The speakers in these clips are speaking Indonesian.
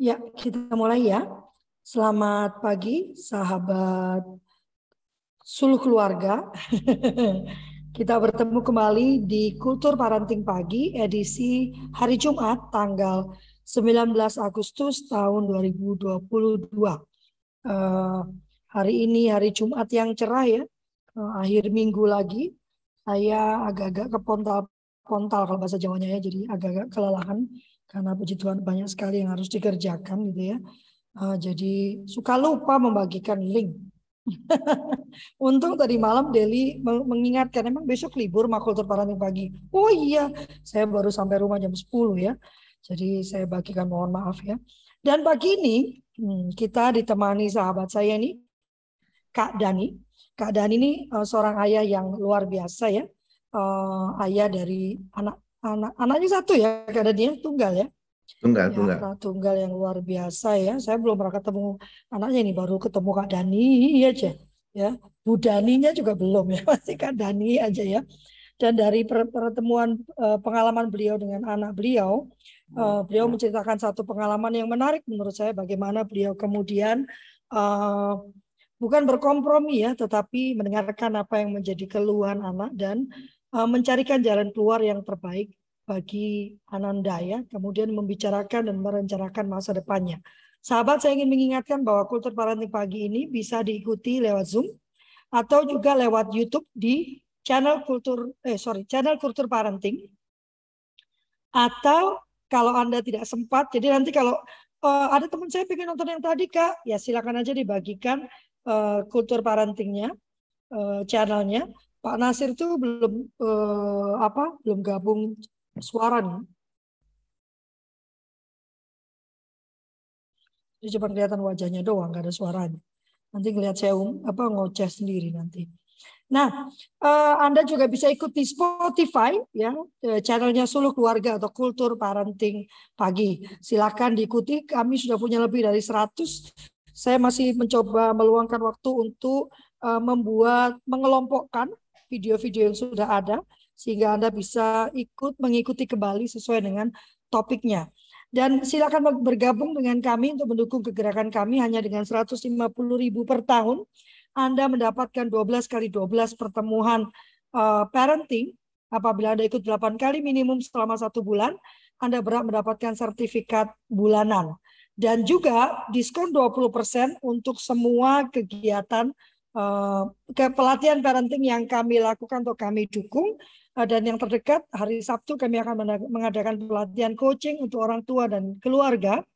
Ya, kita mulai ya. Selamat pagi, sahabat suluh keluarga. kita bertemu kembali di Kultur Parenting Pagi edisi hari Jumat tanggal 19 Agustus tahun 2022. Uh, hari ini hari Jumat yang cerah ya, uh, akhir minggu lagi. Saya agak-agak kepontal-pontal kalau bahasa Jawanya ya, jadi agak-agak kelelahan karena puji Tuhan banyak sekali yang harus dikerjakan gitu ya. Uh, jadi suka lupa membagikan link. Untung tadi malam Deli mengingatkan emang besok libur makultur parenting pagi. Oh iya, saya baru sampai rumah jam 10 ya. Jadi saya bagikan mohon maaf ya. Dan pagi ini hmm, kita ditemani sahabat saya ini Kak Dani. Kak Dani ini uh, seorang ayah yang luar biasa ya. Uh, ayah dari anak anak anaknya satu ya karena dia tunggal ya. Tunggal ya, tunggal. tunggal yang luar biasa ya. Saya belum pernah ketemu anaknya ini baru ketemu kak Dani aja ya. Bu Daninya juga belum ya masih kak Dani aja ya. Dan dari pertemuan uh, pengalaman beliau dengan anak beliau uh, beliau menceritakan satu pengalaman yang menarik menurut saya bagaimana beliau kemudian uh, bukan berkompromi ya tetapi mendengarkan apa yang menjadi keluhan anak dan Eh, mencarikan jalan keluar yang terbaik bagi Ananda ya, kemudian membicarakan dan merencanakan masa depannya. Sahabat, saya ingin mengingatkan bahwa kultur parenting pagi ini bisa diikuti lewat Zoom atau juga lewat YouTube di channel kultur eh sorry channel kultur parenting atau kalau anda tidak sempat jadi nanti kalau uh, ada teman saya pengen nonton yang tadi kak ya silakan aja dibagikan uh, kultur parentingnya uh, channelnya Pak Nasir itu belum eh, apa belum gabung suara nih. Jadi cuma kelihatan wajahnya doang, nggak ada suaranya. Nanti ngelihat saya um, apa ngoceh sendiri nanti. Nah, eh, Anda juga bisa ikuti Spotify ya eh, channelnya Suluh Keluarga atau Kultur Parenting Pagi. Silakan diikuti. Kami sudah punya lebih dari 100. Saya masih mencoba meluangkan waktu untuk uh, membuat mengelompokkan video-video yang sudah ada sehingga Anda bisa ikut mengikuti kembali sesuai dengan topiknya. Dan silakan bergabung dengan kami untuk mendukung kegerakan kami hanya dengan 150 ribu per tahun. Anda mendapatkan 12 kali 12 pertemuan uh, parenting. Apabila Anda ikut 8 kali minimum selama satu bulan, Anda berhak mendapatkan sertifikat bulanan. Dan juga diskon 20% untuk semua kegiatan ke pelatihan parenting yang kami lakukan atau kami dukung uh, dan yang terdekat hari Sabtu kami akan mengadakan pelatihan coaching untuk orang tua dan keluarga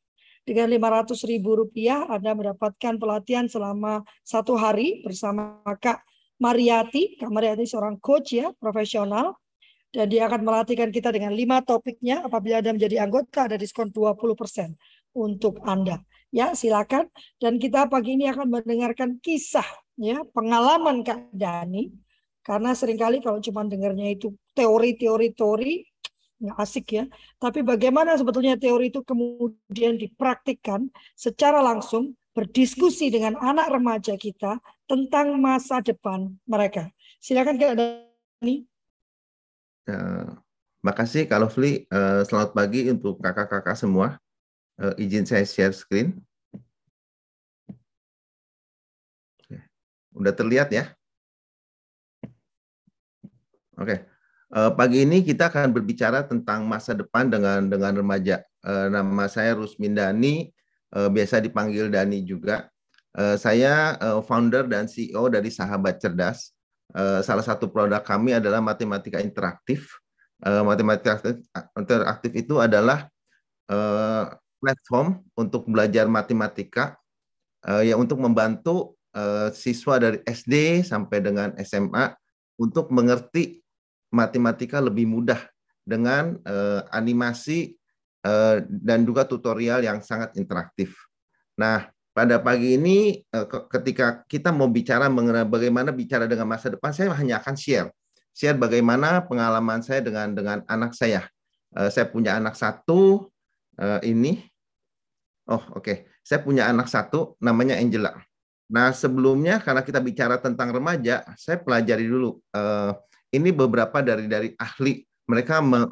dengan 500 ribu rupiah Anda mendapatkan pelatihan selama satu hari bersama Kak Mariati. Kak Mariati seorang coach ya profesional dan dia akan melatihkan kita dengan lima topiknya. Apabila Anda menjadi anggota ada diskon 20% untuk Anda. Ya, silakan. Dan kita pagi ini akan mendengarkan kisah ya pengalaman Kak Dani karena sering kali kalau cuma dengarnya itu teori-teori teori nggak asik ya. Tapi bagaimana sebetulnya teori itu kemudian dipraktikkan secara langsung berdiskusi dengan anak remaja kita tentang masa depan mereka. Silakan Kak Dani. Uh, makasih Kak Lovely. Uh, selamat pagi untuk kakak-kakak semua. Uh, izin saya share screen Udah terlihat ya? Oke. Uh, pagi ini kita akan berbicara tentang masa depan dengan dengan remaja. Uh, nama saya Rusmindani, uh, biasa dipanggil Dani juga. Uh, saya uh, founder dan CEO dari Sahabat Cerdas. Uh, salah satu produk kami adalah matematika interaktif. Uh, matematika interaktif itu adalah uh, platform untuk belajar matematika uh, yang untuk membantu siswa dari SD sampai dengan SMA untuk mengerti matematika lebih mudah dengan uh, animasi uh, dan juga tutorial yang sangat interaktif. Nah, pada pagi ini ketika kita mau bicara mengenai bagaimana bicara dengan masa depan, saya hanya akan share share bagaimana pengalaman saya dengan dengan anak saya. Saya punya anak satu ini. Oh, oke. Okay. Saya punya anak satu namanya Angela. Nah, sebelumnya karena kita bicara tentang remaja, saya pelajari dulu. Uh, ini beberapa dari dari ahli mereka me,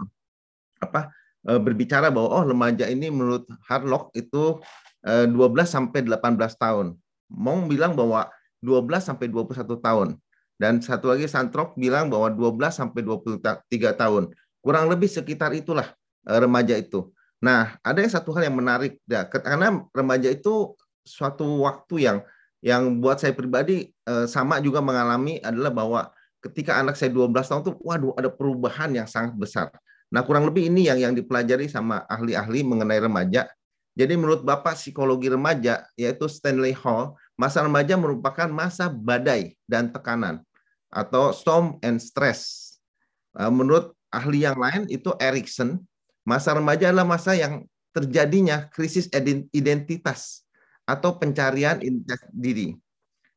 apa uh, berbicara bahwa oh remaja ini menurut Harlock itu uh, 12 sampai 18 tahun. Mong bilang bahwa 12 sampai 21 tahun. Dan satu lagi Santrok bilang bahwa 12 sampai 23 tahun. Kurang lebih sekitar itulah uh, remaja itu. Nah, ada yang satu hal yang menarik ya, karena remaja itu suatu waktu yang yang buat saya pribadi uh, sama juga mengalami adalah bahwa ketika anak saya 12 tahun tuh waduh ada perubahan yang sangat besar. Nah, kurang lebih ini yang yang dipelajari sama ahli-ahli mengenai remaja. Jadi menurut Bapak psikologi remaja yaitu Stanley Hall, masa remaja merupakan masa badai dan tekanan atau storm and stress. Uh, menurut ahli yang lain itu Erikson, masa remaja adalah masa yang terjadinya krisis identitas atau pencarian identitas diri.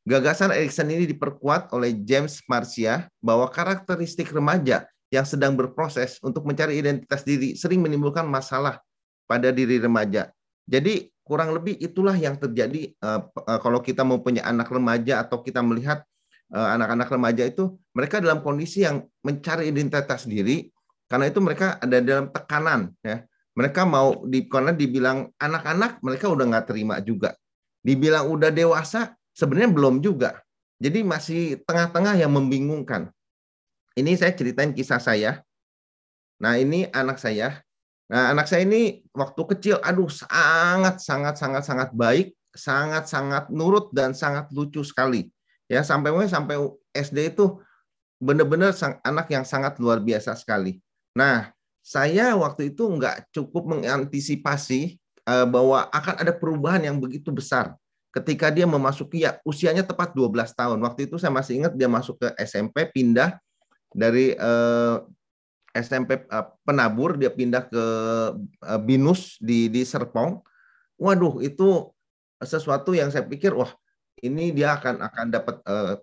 Gagasan Erikson ini diperkuat oleh James Marcia bahwa karakteristik remaja yang sedang berproses untuk mencari identitas diri sering menimbulkan masalah pada diri remaja. Jadi kurang lebih itulah yang terjadi uh, uh, kalau kita mau punya anak remaja atau kita melihat uh, anak-anak remaja itu mereka dalam kondisi yang mencari identitas diri karena itu mereka ada dalam tekanan ya mereka mau di karena dibilang anak-anak mereka udah nggak terima juga. Dibilang udah dewasa sebenarnya belum juga. Jadi masih tengah-tengah yang membingungkan. Ini saya ceritain kisah saya. Nah ini anak saya. Nah anak saya ini waktu kecil aduh sangat sangat sangat sangat baik sangat sangat nurut dan sangat lucu sekali. Ya sampai sampai SD itu benar-benar anak yang sangat luar biasa sekali. Nah, saya waktu itu nggak cukup mengantisipasi uh, bahwa akan ada perubahan yang begitu besar ketika dia memasuki ya usianya tepat 12 tahun. Waktu itu saya masih ingat dia masuk ke SMP pindah dari eh, SMP eh, penabur dia pindah ke uh, Binus di di Serpong. Waduh, itu sesuatu yang saya pikir wah ini dia akan akan dapat uh,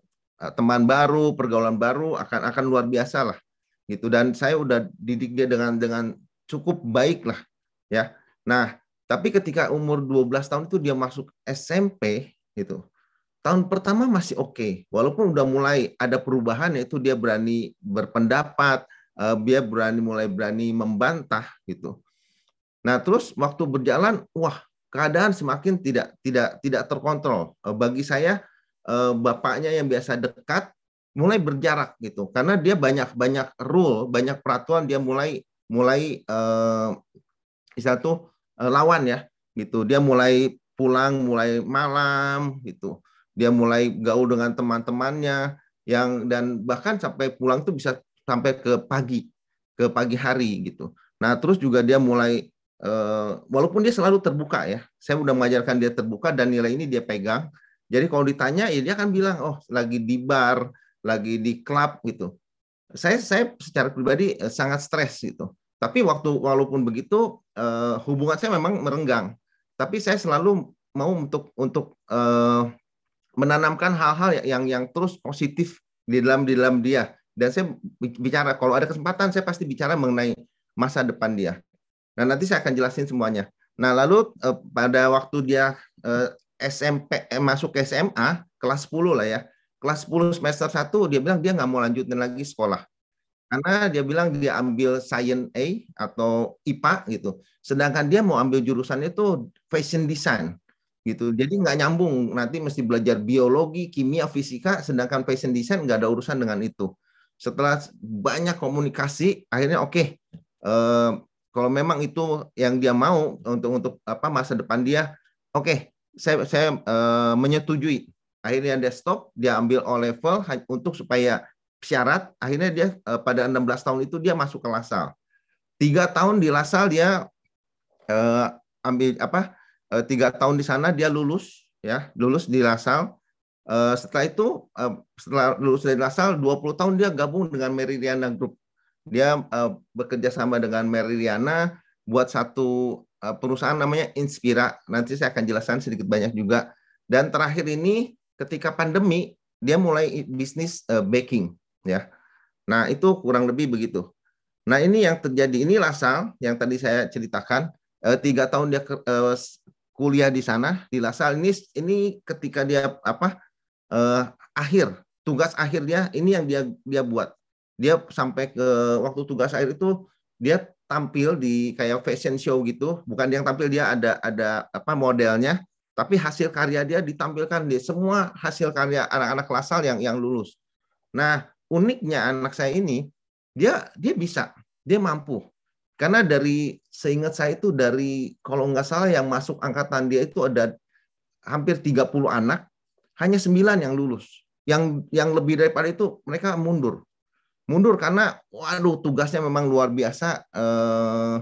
teman baru, pergaulan baru akan akan luar biasa lah gitu dan saya udah didik dia dengan dengan cukup baik lah ya. Nah, tapi ketika umur 12 tahun itu dia masuk SMP gitu. Tahun pertama masih oke, okay. walaupun udah mulai ada perubahan yaitu dia berani berpendapat, uh, dia berani mulai berani membantah gitu. Nah, terus waktu berjalan, wah keadaan semakin tidak tidak tidak terkontrol. Eh, bagi saya eh, bapaknya yang biasa dekat mulai berjarak gitu. Karena dia banyak banyak rule banyak peraturan dia mulai mulai eh, istilah tuh lawan ya gitu. Dia mulai pulang mulai malam gitu. Dia mulai gaul dengan teman-temannya yang dan bahkan sampai pulang tuh bisa sampai ke pagi ke pagi hari gitu. Nah terus juga dia mulai uh, walaupun dia selalu terbuka ya, saya udah mengajarkan dia terbuka dan nilai ini dia pegang. Jadi kalau ditanya ya dia kan bilang oh lagi di bar, lagi di klub gitu. Saya saya secara pribadi uh, sangat stres gitu. Tapi waktu walaupun begitu uh, hubungan saya memang merenggang. Tapi saya selalu mau untuk untuk uh, menanamkan hal-hal yang yang terus positif di dalam di dalam dia. Dan saya bicara kalau ada kesempatan saya pasti bicara mengenai masa depan dia. Nah, nanti saya akan jelasin semuanya. Nah, lalu eh, pada waktu dia eh, SMP eh, masuk SMA kelas 10 lah ya. Kelas 10 semester 1 dia bilang dia nggak mau lanjutin lagi sekolah. Karena dia bilang dia ambil Science A atau IPA gitu. Sedangkan dia mau ambil jurusan itu fashion design gitu. Jadi nggak nyambung. Nanti mesti belajar biologi, kimia, fisika, sedangkan fashion design nggak ada urusan dengan itu. Setelah banyak komunikasi, akhirnya oke, okay, eh, kalau memang itu yang dia mau untuk untuk apa masa depan dia, oke, okay, saya saya uh, menyetujui. Akhirnya dia stop, dia ambil O level untuk supaya syarat. Akhirnya dia uh, pada 16 tahun itu dia masuk ke Lasal. Tiga tahun di Lasal dia uh, ambil apa? Uh, tiga tahun di sana dia lulus, ya, lulus di Lasal. Uh, setelah itu, uh, setelah lulus dari Lasal, 20 tahun dia gabung dengan Meridiana Group dia uh, bekerja sama dengan Meriliana buat satu uh, perusahaan namanya Inspira. Nanti saya akan jelaskan sedikit banyak juga. Dan terakhir ini ketika pandemi dia mulai bisnis uh, baking ya. Nah, itu kurang lebih begitu. Nah, ini yang terjadi ini Lasal yang tadi saya ceritakan. Uh, tiga tahun dia uh, kuliah di sana di Lasal ini ini ketika dia apa uh, akhir tugas akhirnya ini yang dia dia buat. Dia sampai ke waktu tugas akhir itu dia tampil di kayak fashion show gitu, bukan yang tampil dia ada ada apa modelnya, tapi hasil karya dia ditampilkan di semua hasil karya anak-anak klasal yang yang lulus. Nah, uniknya anak saya ini dia dia bisa, dia mampu. Karena dari seingat saya itu dari kalau nggak salah yang masuk angkatan dia itu ada hampir 30 anak, hanya 9 yang lulus. Yang yang lebih daripada itu mereka mundur mundur karena waduh tugasnya memang luar biasa eh,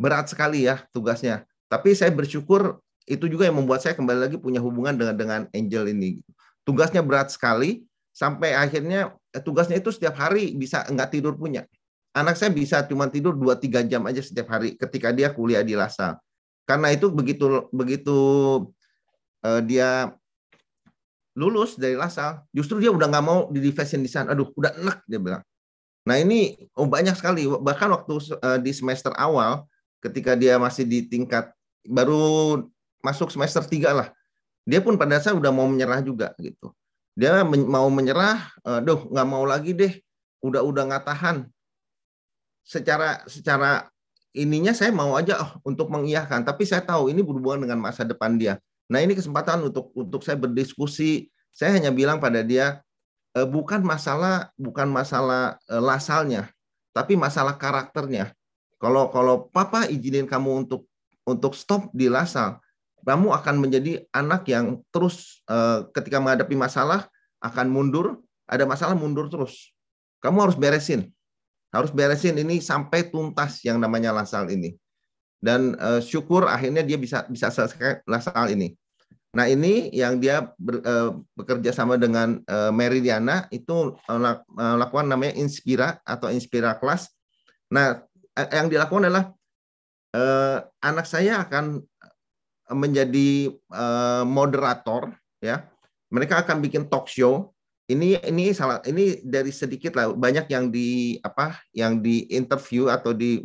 berat sekali ya tugasnya. Tapi saya bersyukur itu juga yang membuat saya kembali lagi punya hubungan dengan dengan Angel ini. Tugasnya berat sekali sampai akhirnya eh, tugasnya itu setiap hari bisa nggak tidur punya. Anak saya bisa cuma tidur 2-3 jam aja setiap hari ketika dia kuliah di Lasa. Karena itu begitu begitu uh, dia lulus dari Lasal, justru dia udah nggak mau di fashion design. Aduh, udah enak dia bilang. Nah ini oh banyak sekali. Bahkan waktu uh, di semester awal, ketika dia masih di tingkat baru masuk semester tiga lah, dia pun pada saat udah mau menyerah juga gitu. Dia men mau menyerah, aduh nggak mau lagi deh, udah udah nggak tahan. Secara secara ininya saya mau aja oh, untuk mengiyakan, tapi saya tahu ini berhubungan dengan masa depan dia. Nah ini kesempatan untuk untuk saya berdiskusi. Saya hanya bilang pada dia eh, bukan masalah bukan masalah eh, lasalnya, tapi masalah karakternya. Kalau kalau papa izinin kamu untuk untuk stop di lasal, kamu akan menjadi anak yang terus eh, ketika menghadapi masalah akan mundur, ada masalah mundur terus. Kamu harus beresin, harus beresin ini sampai tuntas yang namanya lasal ini dan uh, syukur akhirnya dia bisa bisa selesai lasal ini. Nah ini yang dia ber, uh, bekerja sama dengan uh, Meridiana itu melakukan namanya Inspira atau Inspira Class. Nah yang dilakukan adalah uh, anak saya akan menjadi uh, moderator ya. Mereka akan bikin talk show. Ini ini salah ini dari sedikit lah banyak yang di apa yang di interview atau di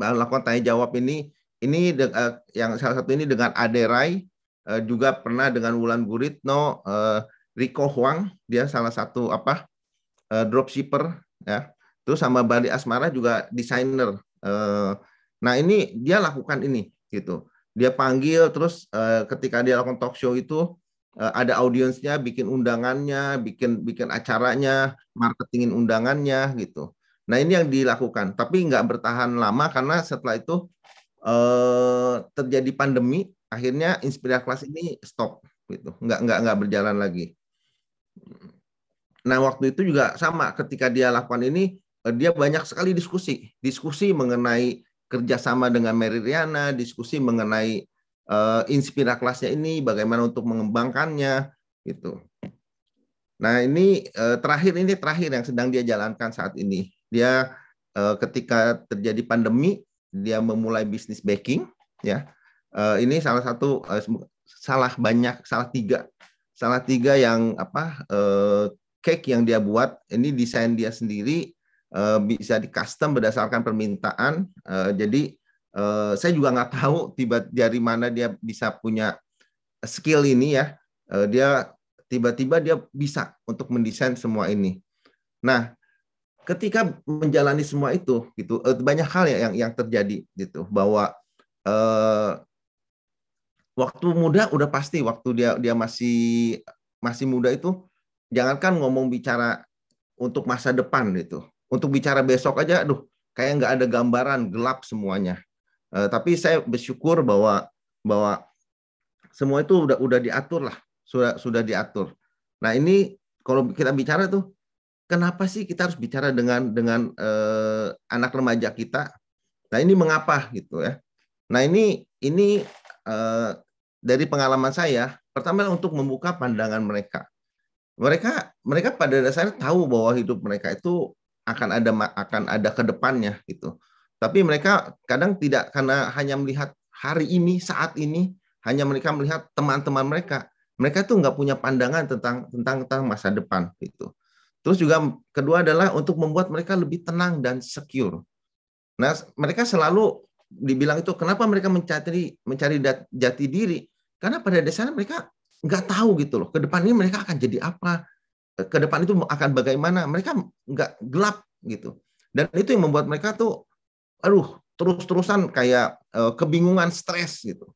melakukan tanya jawab ini ini uh, yang salah satu ini dengan Aderai uh, juga pernah dengan Wulan Guritno uh, Rico Huang dia salah satu apa uh, dropshipper ya terus sama Bali Asmara juga desainer uh, nah ini dia lakukan ini gitu dia panggil terus uh, ketika dia lakukan talk show itu uh, ada audiensnya bikin undangannya bikin bikin acaranya marketingin undangannya gitu. Nah ini yang dilakukan, tapi nggak bertahan lama karena setelah itu eh, terjadi pandemi, akhirnya Inspira Kelas ini stop, gitu, nggak nggak nggak berjalan lagi. Nah waktu itu juga sama, ketika dia lakukan ini, dia banyak sekali diskusi, diskusi mengenai kerjasama dengan Meridiana, diskusi mengenai uh, Inspira kelasnya ini, bagaimana untuk mengembangkannya, gitu. Nah ini uh, terakhir ini terakhir yang sedang dia jalankan saat ini dia uh, ketika terjadi pandemi dia memulai bisnis baking ya uh, ini salah satu uh, salah banyak salah tiga salah tiga yang apa uh, cake yang dia buat ini desain dia sendiri bisa di custom berdasarkan permintaan. Uh, jadi uh, saya juga nggak tahu tiba dari mana dia bisa punya skill ini ya. Dia tiba-tiba dia bisa untuk mendesain semua ini. Nah ketika menjalani semua itu gitu eh, banyak hal ya yang yang terjadi gitu bahwa eh, waktu muda udah pasti waktu dia dia masih masih muda itu jangankan ngomong bicara untuk masa depan gitu untuk bicara besok aja aduh kayak nggak ada gambaran gelap semuanya eh, tapi saya bersyukur bahwa bahwa semua itu udah udah diatur lah sudah sudah diatur nah ini kalau kita bicara tuh kenapa sih kita harus bicara dengan dengan eh, anak remaja kita? Nah ini mengapa gitu ya? Nah ini ini eh, dari pengalaman saya, pertama untuk membuka pandangan mereka. Mereka mereka pada dasarnya tahu bahwa hidup mereka itu akan ada akan ada ke depannya gitu. Tapi mereka kadang tidak karena hanya melihat hari ini saat ini hanya mereka melihat teman-teman mereka mereka tuh nggak punya pandangan tentang tentang tentang masa depan gitu. Terus juga kedua adalah untuk membuat mereka lebih tenang dan secure. Nah, mereka selalu dibilang itu kenapa mereka mencari mencari jati diri? Karena pada dasarnya mereka nggak tahu gitu loh. Ke depan ini mereka akan jadi apa? Ke depan itu akan bagaimana? Mereka nggak gelap gitu. Dan itu yang membuat mereka tuh aduh terus-terusan kayak uh, kebingungan, stres gitu.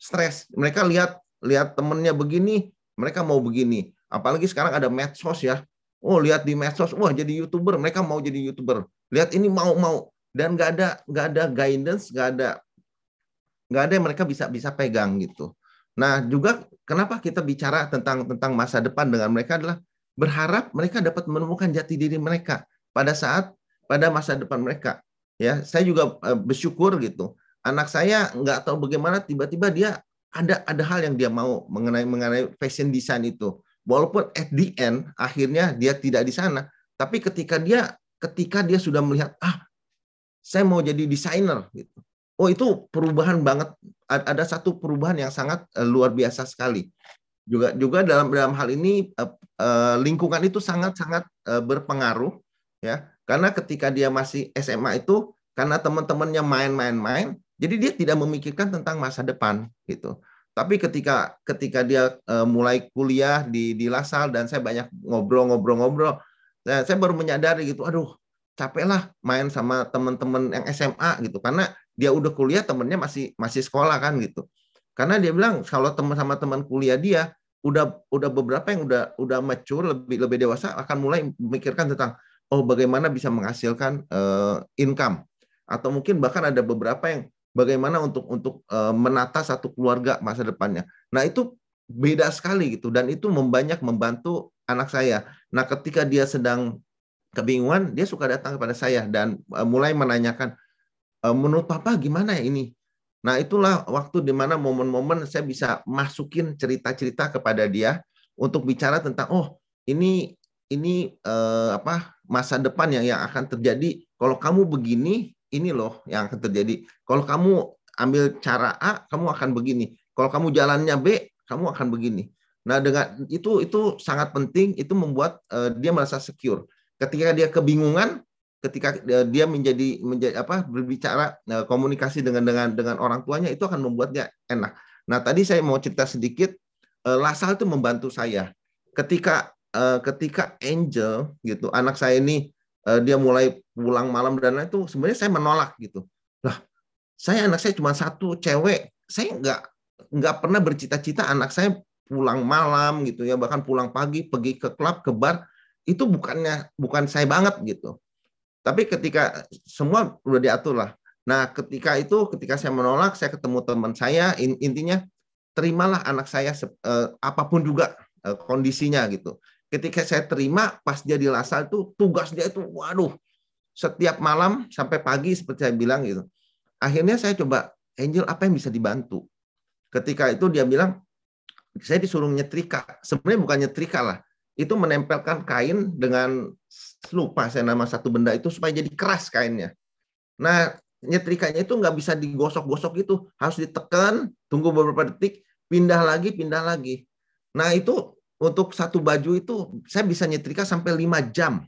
Stres. Mereka lihat lihat temennya begini, mereka mau begini. Apalagi sekarang ada medsos ya. Oh lihat di medsos, wah jadi youtuber, mereka mau jadi youtuber. Lihat ini mau mau dan nggak ada nggak ada guidance, nggak ada nggak ada yang mereka bisa bisa pegang gitu. Nah juga kenapa kita bicara tentang tentang masa depan dengan mereka adalah berharap mereka dapat menemukan jati diri mereka pada saat pada masa depan mereka. Ya, saya juga eh, bersyukur gitu. Anak saya nggak tahu bagaimana tiba-tiba dia ada ada hal yang dia mau mengenai mengenai fashion design itu. Walaupun at the end akhirnya dia tidak di sana, tapi ketika dia ketika dia sudah melihat ah saya mau jadi desainer gitu. Oh itu perubahan banget. Ada satu perubahan yang sangat eh, luar biasa sekali. Juga juga dalam dalam hal ini eh, lingkungan itu sangat sangat berpengaruh ya karena ketika dia masih SMA itu karena teman-temannya main-main-main, jadi dia tidak memikirkan tentang masa depan gitu. Tapi ketika ketika dia uh, mulai kuliah di di Lasal dan saya banyak ngobrol-ngobrol-ngobrol, saya, saya baru menyadari gitu, aduh capek lah main sama teman-teman yang SMA gitu karena dia udah kuliah temennya masih masih sekolah kan gitu. Karena dia bilang kalau teman sama teman kuliah dia udah udah beberapa yang udah udah mature lebih lebih dewasa akan mulai memikirkan tentang oh bagaimana bisa menghasilkan uh, income atau mungkin bahkan ada beberapa yang bagaimana untuk untuk uh, menata satu keluarga masa depannya. Nah, itu beda sekali gitu dan itu membanyak membantu anak saya. Nah, ketika dia sedang kebingungan, dia suka datang kepada saya dan uh, mulai menanyakan menurut papa gimana ya ini? Nah, itulah waktu di mana momen-momen saya bisa masukin cerita-cerita kepada dia untuk bicara tentang oh, ini ini uh, apa masa depan yang yang akan terjadi. Kalau kamu begini ini loh yang akan terjadi. Kalau kamu ambil cara A kamu akan begini. Kalau kamu jalannya B kamu akan begini. Nah dengan itu itu sangat penting. Itu membuat uh, dia merasa secure. Ketika dia kebingungan ketika dia menjadi menjadi apa berbicara uh, komunikasi dengan dengan dengan orang tuanya itu akan membuatnya enak. Nah tadi saya mau cerita sedikit uh, Lasal itu membantu saya. Ketika ketika Angel gitu anak saya ini dia mulai pulang malam dan lain itu sebenarnya saya menolak gitu. Lah saya anak saya cuma satu cewek. Saya nggak nggak pernah bercita-cita anak saya pulang malam gitu ya bahkan pulang pagi pergi ke klub ke bar itu bukannya bukan saya banget gitu tapi ketika semua udah diatur lah nah ketika itu ketika saya menolak saya ketemu teman saya intinya terimalah anak saya eh, apa pun juga eh, kondisinya gitu ketika saya terima pas dia di Lasal itu tugas dia itu waduh setiap malam sampai pagi seperti saya bilang gitu. Akhirnya saya coba Angel apa yang bisa dibantu. Ketika itu dia bilang saya disuruh nyetrika. Sebenarnya bukan nyetrika lah. Itu menempelkan kain dengan lupa saya nama satu benda itu supaya jadi keras kainnya. Nah, nyetrikanya itu nggak bisa digosok-gosok itu, harus ditekan, tunggu beberapa detik, pindah lagi, pindah lagi. Nah, itu untuk satu baju itu saya bisa nyetrika sampai 5 jam.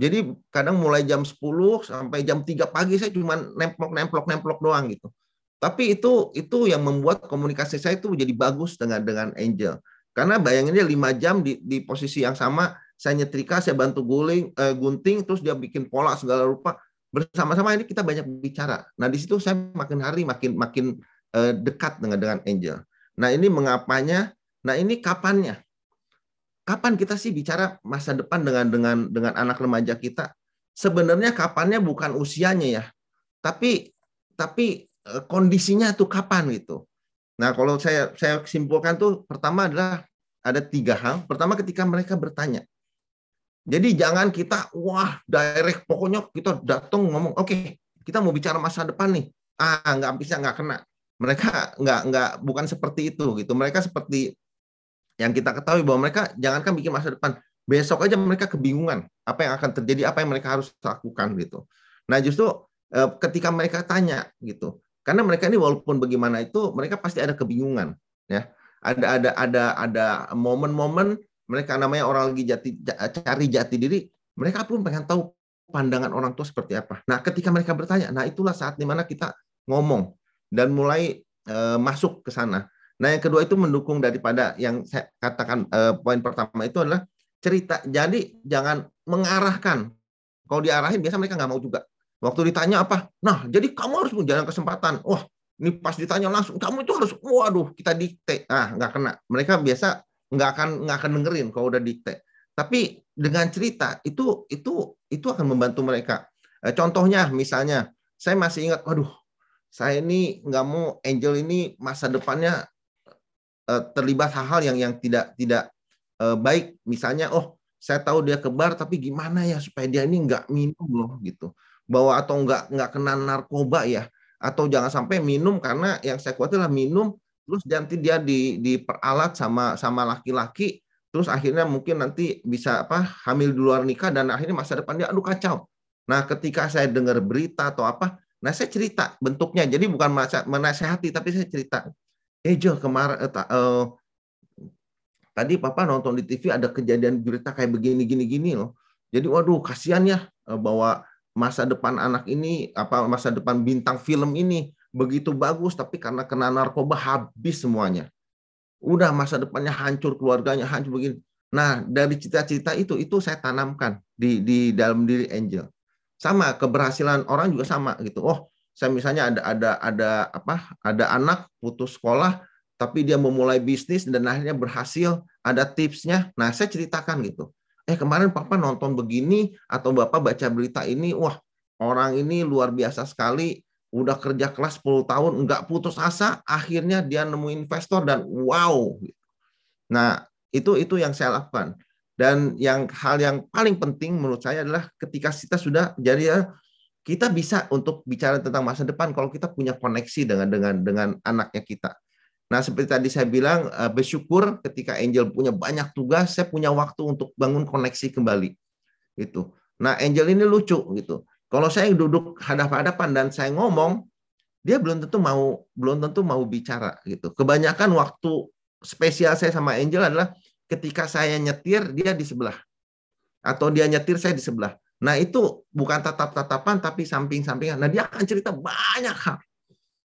Jadi kadang mulai jam 10 sampai jam 3 pagi saya cuma nemplok-nemplok-nemplok doang gitu. Tapi itu itu yang membuat komunikasi saya itu jadi bagus dengan dengan Angel. Karena bayanginnya 5 jam di, di posisi yang sama, saya nyetrika, saya bantu guling, eh, gunting, terus dia bikin pola segala rupa. Bersama-sama ini kita banyak bicara. Nah di situ saya makin hari makin makin eh, dekat dengan dengan Angel. Nah ini mengapanya? Nah ini kapannya? kapan kita sih bicara masa depan dengan dengan dengan anak remaja kita? Sebenarnya kapannya bukan usianya ya, tapi tapi eh, kondisinya tuh kapan gitu. Nah kalau saya saya simpulkan tuh pertama adalah ada tiga hal. Pertama ketika mereka bertanya. Jadi jangan kita wah direct pokoknya kita datang ngomong oke okay, kita mau bicara masa depan nih. Ah nggak bisa nggak kena. Mereka nggak nggak bukan seperti itu gitu. Mereka seperti yang kita ketahui bahwa mereka jangankan bikin masa depan, besok aja mereka kebingungan apa yang akan terjadi, apa yang mereka harus lakukan gitu. Nah justru eh, ketika mereka tanya gitu, karena mereka ini walaupun bagaimana itu mereka pasti ada kebingungan, ya. Ada ada ada ada momen-momen mereka namanya orang lagi jati cari jati diri, mereka pun pengen tahu pandangan orang tua seperti apa. Nah ketika mereka bertanya, nah itulah saat di mana kita ngomong dan mulai uh, masuk ke sana. Nah, yang kedua itu mendukung daripada yang saya katakan eh, poin pertama itu adalah cerita. Jadi jangan mengarahkan. Kalau diarahin biasa mereka nggak mau juga. Waktu ditanya apa? Nah, jadi kamu harus menjalani kesempatan. Wah, ini pas ditanya langsung, kamu itu harus, waduh, kita dikte. Ah, nggak kena. Mereka biasa nggak akan nggak akan dengerin kalau udah dikte. Tapi dengan cerita itu itu itu akan membantu mereka. Eh, contohnya, misalnya, saya masih ingat, waduh, saya ini nggak mau Angel ini masa depannya eh, terlibat hal-hal yang yang tidak tidak eh, baik. Misalnya, oh, saya tahu dia kebar, tapi gimana ya supaya dia ini nggak minum loh gitu bahwa atau nggak nggak kena narkoba ya atau jangan sampai minum karena yang saya khawatir adalah minum terus nanti dia di diperalat sama sama laki-laki terus akhirnya mungkin nanti bisa apa hamil di luar nikah dan akhirnya masa depan dia aduh kacau. Nah, ketika saya dengar berita atau apa, nah saya cerita bentuknya. Jadi bukan menasehati tapi saya cerita. Eh Jo, kemarin eh, eh, tadi papa nonton di TV ada kejadian berita kayak begini gini gini loh. Jadi waduh kasihan ya eh, bahwa masa depan anak ini apa masa depan bintang film ini begitu bagus tapi karena kena narkoba habis semuanya. Udah masa depannya hancur, keluarganya hancur begini. Nah, dari cita-cita itu itu saya tanamkan di di dalam diri Angel. Sama keberhasilan orang juga sama gitu. Oh, saya misalnya ada ada ada apa? Ada anak putus sekolah tapi dia memulai bisnis dan akhirnya berhasil, ada tipsnya. Nah, saya ceritakan gitu eh kemarin papa nonton begini atau bapak baca berita ini, wah orang ini luar biasa sekali, udah kerja kelas 10 tahun, nggak putus asa, akhirnya dia nemu investor dan wow. Nah itu itu yang saya lakukan. Dan yang hal yang paling penting menurut saya adalah ketika kita sudah jadi ya, kita bisa untuk bicara tentang masa depan kalau kita punya koneksi dengan dengan dengan anaknya kita. Nah, seperti tadi saya bilang, eh, bersyukur ketika Angel punya banyak tugas, saya punya waktu untuk bangun koneksi kembali. Gitu. Nah, Angel ini lucu gitu. Kalau saya duduk hadap-hadapan dan saya ngomong, dia belum tentu mau belum tentu mau bicara gitu. Kebanyakan waktu spesial saya sama Angel adalah ketika saya nyetir, dia di sebelah. Atau dia nyetir, saya di sebelah. Nah, itu bukan tatap-tatapan tapi samping-sampingan. Nah, dia akan cerita banyak hal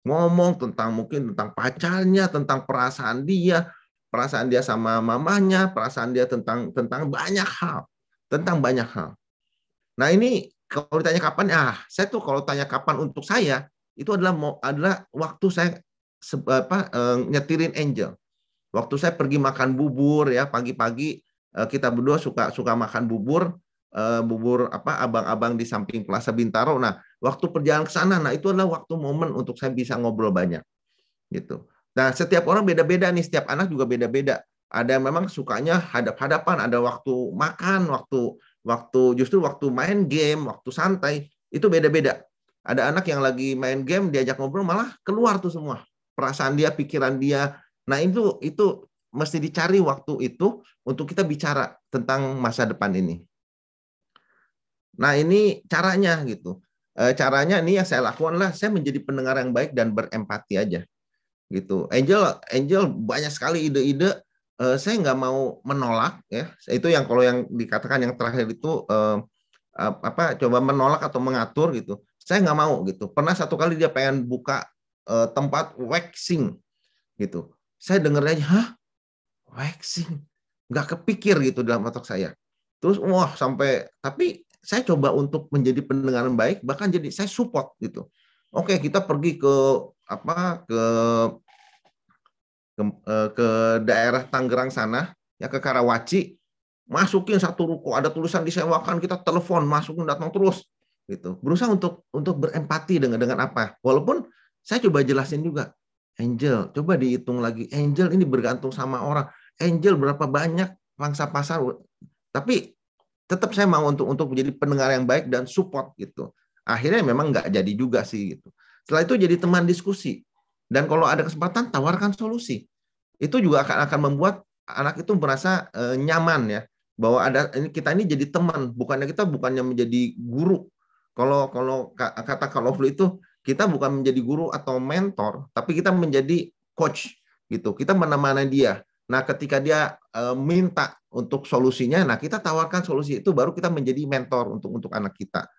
ngomong tentang mungkin tentang pacarnya, tentang perasaan dia, perasaan dia sama mamanya, perasaan dia tentang tentang banyak hal, tentang banyak hal. Nah ini kalau ditanya kapan, ah saya tuh kalau tanya kapan untuk saya itu adalah mau adalah waktu saya apa eh, nyetirin Angel. Waktu saya pergi makan bubur ya pagi-pagi eh, kita berdua suka suka makan bubur uh, bubur apa abang-abang di samping Plaza Bintaro. Nah, waktu perjalanan ke sana, nah itu adalah waktu momen untuk saya bisa ngobrol banyak, gitu. Nah, setiap orang beda-beda nih, setiap anak juga beda-beda. Ada yang memang sukanya hadap-hadapan, ada waktu makan, waktu waktu justru waktu main game, waktu santai itu beda-beda. Ada anak yang lagi main game diajak ngobrol malah keluar tuh semua perasaan dia, pikiran dia. Nah itu itu mesti dicari waktu itu untuk kita bicara tentang masa depan ini. Nah ini caranya gitu. E, caranya ini yang saya lakukan lah, saya menjadi pendengar yang baik dan berempati aja. Gitu. Angel, Angel banyak sekali ide-ide. E, saya nggak mau menolak ya. Itu yang kalau yang dikatakan yang terakhir itu e, apa? Coba menolak atau mengatur gitu. Saya nggak mau gitu. Pernah satu kali dia pengen buka e, tempat waxing gitu. Saya dengernya, hah, waxing, nggak kepikir gitu dalam otak saya. Terus wah sampai tapi saya coba untuk menjadi pendengar yang baik bahkan jadi saya support gitu oke kita pergi ke apa ke ke, eh, ke daerah Tangerang sana ya ke Karawaci masukin satu ruko ada tulisan disewakan kita telepon masukin datang terus gitu. Berusaha untuk untuk berempati dengan dengan apa. Walaupun saya coba jelasin juga angel coba dihitung lagi. Angel ini bergantung sama orang. Angel berapa banyak pangsa pasar? Tapi tetap saya mau untuk untuk menjadi pendengar yang baik dan support gitu. Akhirnya memang nggak jadi juga sih gitu. Setelah itu jadi teman diskusi dan kalau ada kesempatan tawarkan solusi. Itu juga akan akan membuat anak itu merasa e, nyaman ya bahwa ada ini kita ini jadi teman bukannya kita bukannya menjadi guru. Kalau kalau kata kalau itu kita bukan menjadi guru atau mentor tapi kita menjadi coach gitu. Kita menemani dia Nah, ketika dia e, minta untuk solusinya, nah kita tawarkan solusi itu baru kita menjadi mentor untuk untuk anak kita.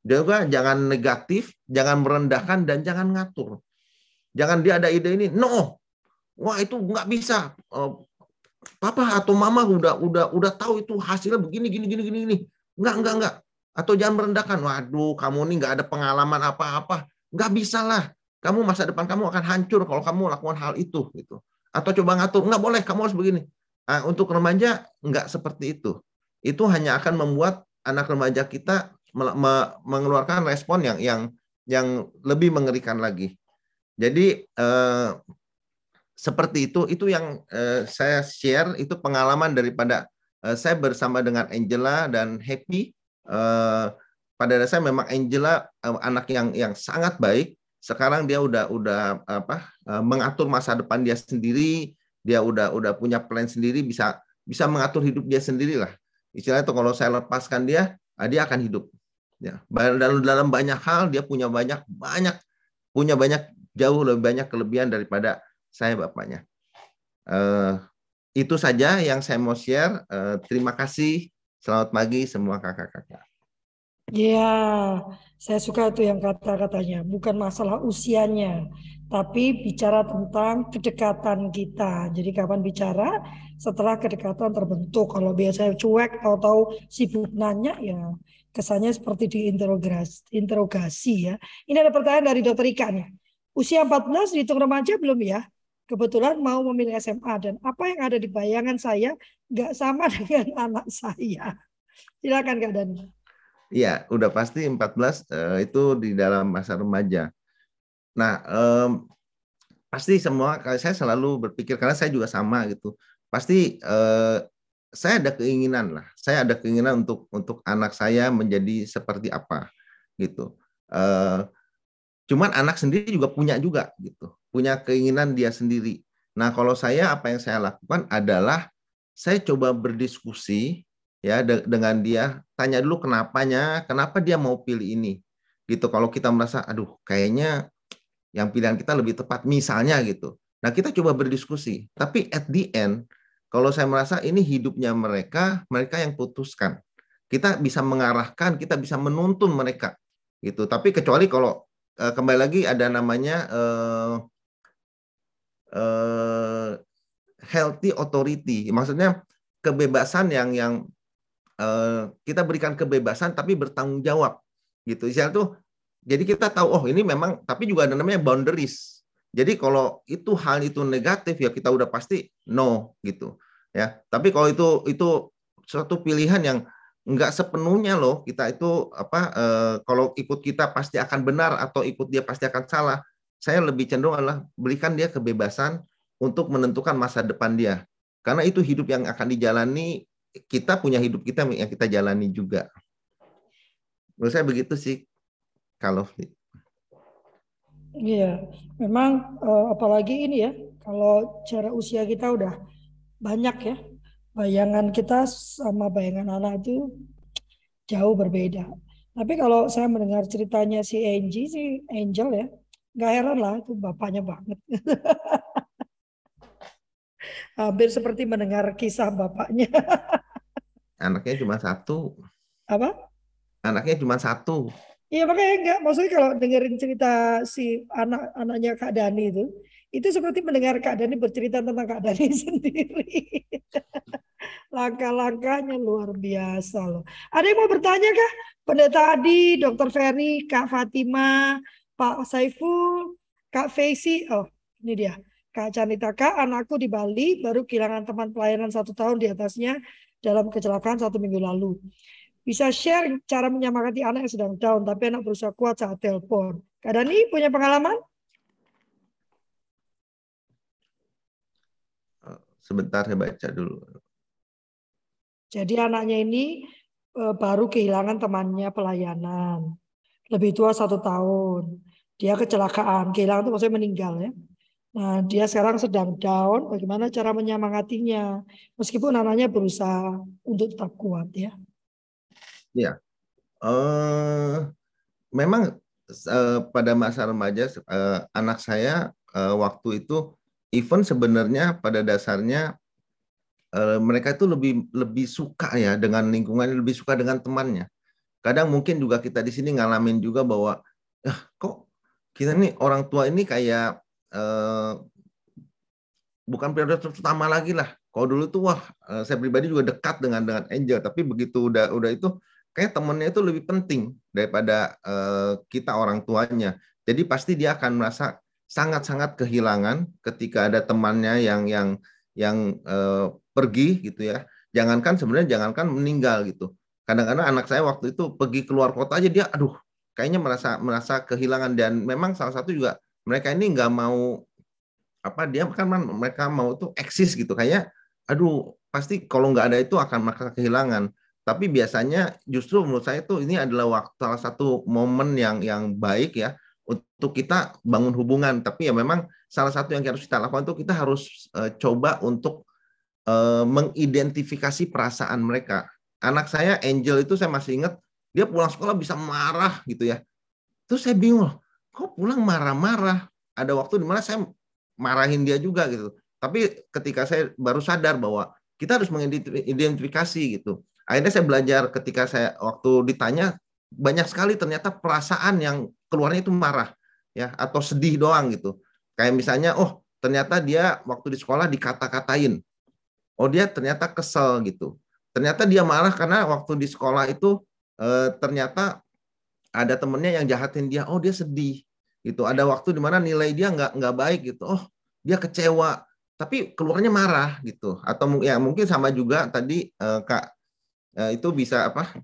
Juga jangan negatif, jangan merendahkan dan jangan ngatur. Jangan dia ada ide ini, no, wah itu nggak bisa. E, papa atau mama udah udah udah tahu itu hasilnya begini gini gini gini gini. Enggak enggak enggak. Atau jangan merendahkan, waduh kamu ini nggak ada pengalaman apa-apa. Nggak bisa lah. Kamu masa depan kamu akan hancur kalau kamu lakukan hal itu. gitu. Atau coba ngatur, nggak boleh, kamu harus begini. Nah, untuk remaja nggak seperti itu. Itu hanya akan membuat anak remaja kita mengeluarkan respon yang yang yang lebih mengerikan lagi. Jadi eh, seperti itu itu yang eh, saya share itu pengalaman daripada eh, saya bersama dengan Angela dan Happy. Eh, pada dasarnya memang Angela eh, anak yang yang sangat baik. Sekarang dia udah udah apa eh, mengatur masa depan dia sendiri. Dia udah udah punya plan sendiri bisa bisa mengatur hidup dia sendiri lah istilahnya itu kalau saya lepaskan dia ah, dia akan hidup. Ya dalam dalam banyak hal dia punya banyak banyak punya banyak jauh lebih banyak kelebihan daripada saya bapaknya. Uh, itu saja yang saya mau share. Uh, terima kasih. Selamat pagi semua kakak-kakak. Ya, saya suka itu yang kata-katanya. Bukan masalah usianya, tapi bicara tentang kedekatan kita. Jadi kapan bicara setelah kedekatan terbentuk. Kalau biasanya cuek, tahu-tahu sibuk nanya, ya kesannya seperti diinterogasi interogasi ya. Ini ada pertanyaan dari dokter Ika nih. Usia 14 dihitung remaja belum ya? Kebetulan mau memilih SMA dan apa yang ada di bayangan saya nggak sama dengan anak saya. Silakan Kak Dani. Iya, udah pasti 14 uh, eh, itu di dalam masa remaja. Nah, um, pasti semua saya selalu berpikir karena saya juga sama gitu. Pasti uh, saya ada keinginan lah. Saya ada keinginan untuk untuk anak saya menjadi seperti apa gitu. Uh, cuman anak sendiri juga punya juga gitu, punya keinginan dia sendiri. Nah kalau saya apa yang saya lakukan adalah saya coba berdiskusi ya de dengan dia, tanya dulu kenapanya, kenapa dia mau pilih ini gitu. Kalau kita merasa, aduh kayaknya yang pilihan kita lebih tepat misalnya gitu. Nah kita coba berdiskusi. Tapi at the end kalau saya merasa ini hidupnya mereka, mereka yang putuskan. Kita bisa mengarahkan, kita bisa menuntun mereka gitu. Tapi kecuali kalau uh, kembali lagi ada namanya uh, uh, healthy authority. Maksudnya kebebasan yang yang uh, kita berikan kebebasan tapi bertanggung jawab gitu. Istilah tuh jadi kita tahu oh ini memang tapi juga ada namanya boundaries jadi kalau itu hal itu negatif ya kita udah pasti no gitu ya. Tapi kalau itu itu suatu pilihan yang nggak sepenuhnya loh kita itu apa eh, kalau ikut kita pasti akan benar atau ikut dia pasti akan salah. Saya lebih cenderung adalah berikan dia kebebasan untuk menentukan masa depan dia. Karena itu hidup yang akan dijalani kita punya hidup kita yang kita jalani juga. Menurut saya begitu sih kalau Iya, memang uh, apalagi ini ya, kalau cara usia kita udah banyak ya, bayangan kita sama bayangan anak itu jauh berbeda. Tapi kalau saya mendengar ceritanya si Angie, si Angel ya, nggak heran lah itu bapaknya banget. Hampir seperti mendengar kisah bapaknya. Anaknya cuma satu. Apa? Anaknya cuma satu. Iya makanya enggak, maksudnya kalau dengerin cerita si anak-anaknya Kak Dani itu, itu seperti mendengar Kak Dani bercerita tentang Kak Dani sendiri. Langkah-langkahnya luar biasa loh. Ada yang mau bertanya kah? Pendeta Adi, Dokter Ferry, Kak Fatima, Pak Saiful, Kak Faisy. Oh ini dia. Kak Canita, Kak anakku di Bali baru kehilangan teman pelayanan satu tahun di atasnya dalam kecelakaan satu minggu lalu. Bisa share cara menyemangati anak yang sedang down, tapi anak berusaha kuat saat telepon. Kak Dani punya pengalaman? Oh, sebentar saya baca dulu. Jadi anaknya ini eh, baru kehilangan temannya pelayanan. Lebih tua satu tahun. Dia kecelakaan. Kehilangan itu maksudnya meninggal ya. Nah, dia sekarang sedang down. Bagaimana cara menyemangatinya? Meskipun anaknya berusaha untuk tetap kuat ya. Ya, uh, memang uh, pada masa remaja uh, anak saya uh, waktu itu even sebenarnya pada dasarnya uh, mereka itu lebih lebih suka ya dengan lingkungan, lebih suka dengan temannya. Kadang mungkin juga kita di sini ngalamin juga bahwa ya kok kita nih orang tua ini kayak uh, bukan prioritas pertama lagi lah. Kalau dulu tuh wah saya pribadi juga dekat dengan dengan Angel, tapi begitu udah udah itu kayak temennya itu lebih penting daripada uh, kita orang tuanya. Jadi pasti dia akan merasa sangat-sangat kehilangan ketika ada temannya yang yang yang uh, pergi gitu ya. Jangankan sebenarnya jangankan meninggal gitu. Kadang-kadang anak saya waktu itu pergi keluar kota aja dia, aduh, kayaknya merasa merasa kehilangan dan memang salah satu juga mereka ini nggak mau apa dia kan mereka mau tuh eksis gitu kayak aduh pasti kalau nggak ada itu akan merasa kehilangan tapi biasanya justru menurut saya itu ini adalah waktu salah satu momen yang yang baik ya untuk kita bangun hubungan. Tapi ya memang salah satu yang harus kita lakukan itu kita harus uh, coba untuk uh, mengidentifikasi perasaan mereka. Anak saya Angel itu saya masih ingat dia pulang sekolah bisa marah gitu ya. Terus saya bingung, kok pulang marah-marah? Ada waktu di mana saya marahin dia juga gitu. Tapi ketika saya baru sadar bahwa kita harus mengidentifikasi gitu akhirnya saya belajar ketika saya waktu ditanya banyak sekali ternyata perasaan yang keluarnya itu marah ya atau sedih doang gitu. Kayak misalnya oh ternyata dia waktu di sekolah dikata-katain. Oh dia ternyata kesel gitu. Ternyata dia marah karena waktu di sekolah itu eh, ternyata ada temennya yang jahatin dia. Oh dia sedih gitu. Ada waktu di mana nilai dia nggak nggak baik gitu. Oh dia kecewa. Tapi keluarnya marah gitu. Atau ya mungkin sama juga tadi eh, kak Eh, itu bisa apa?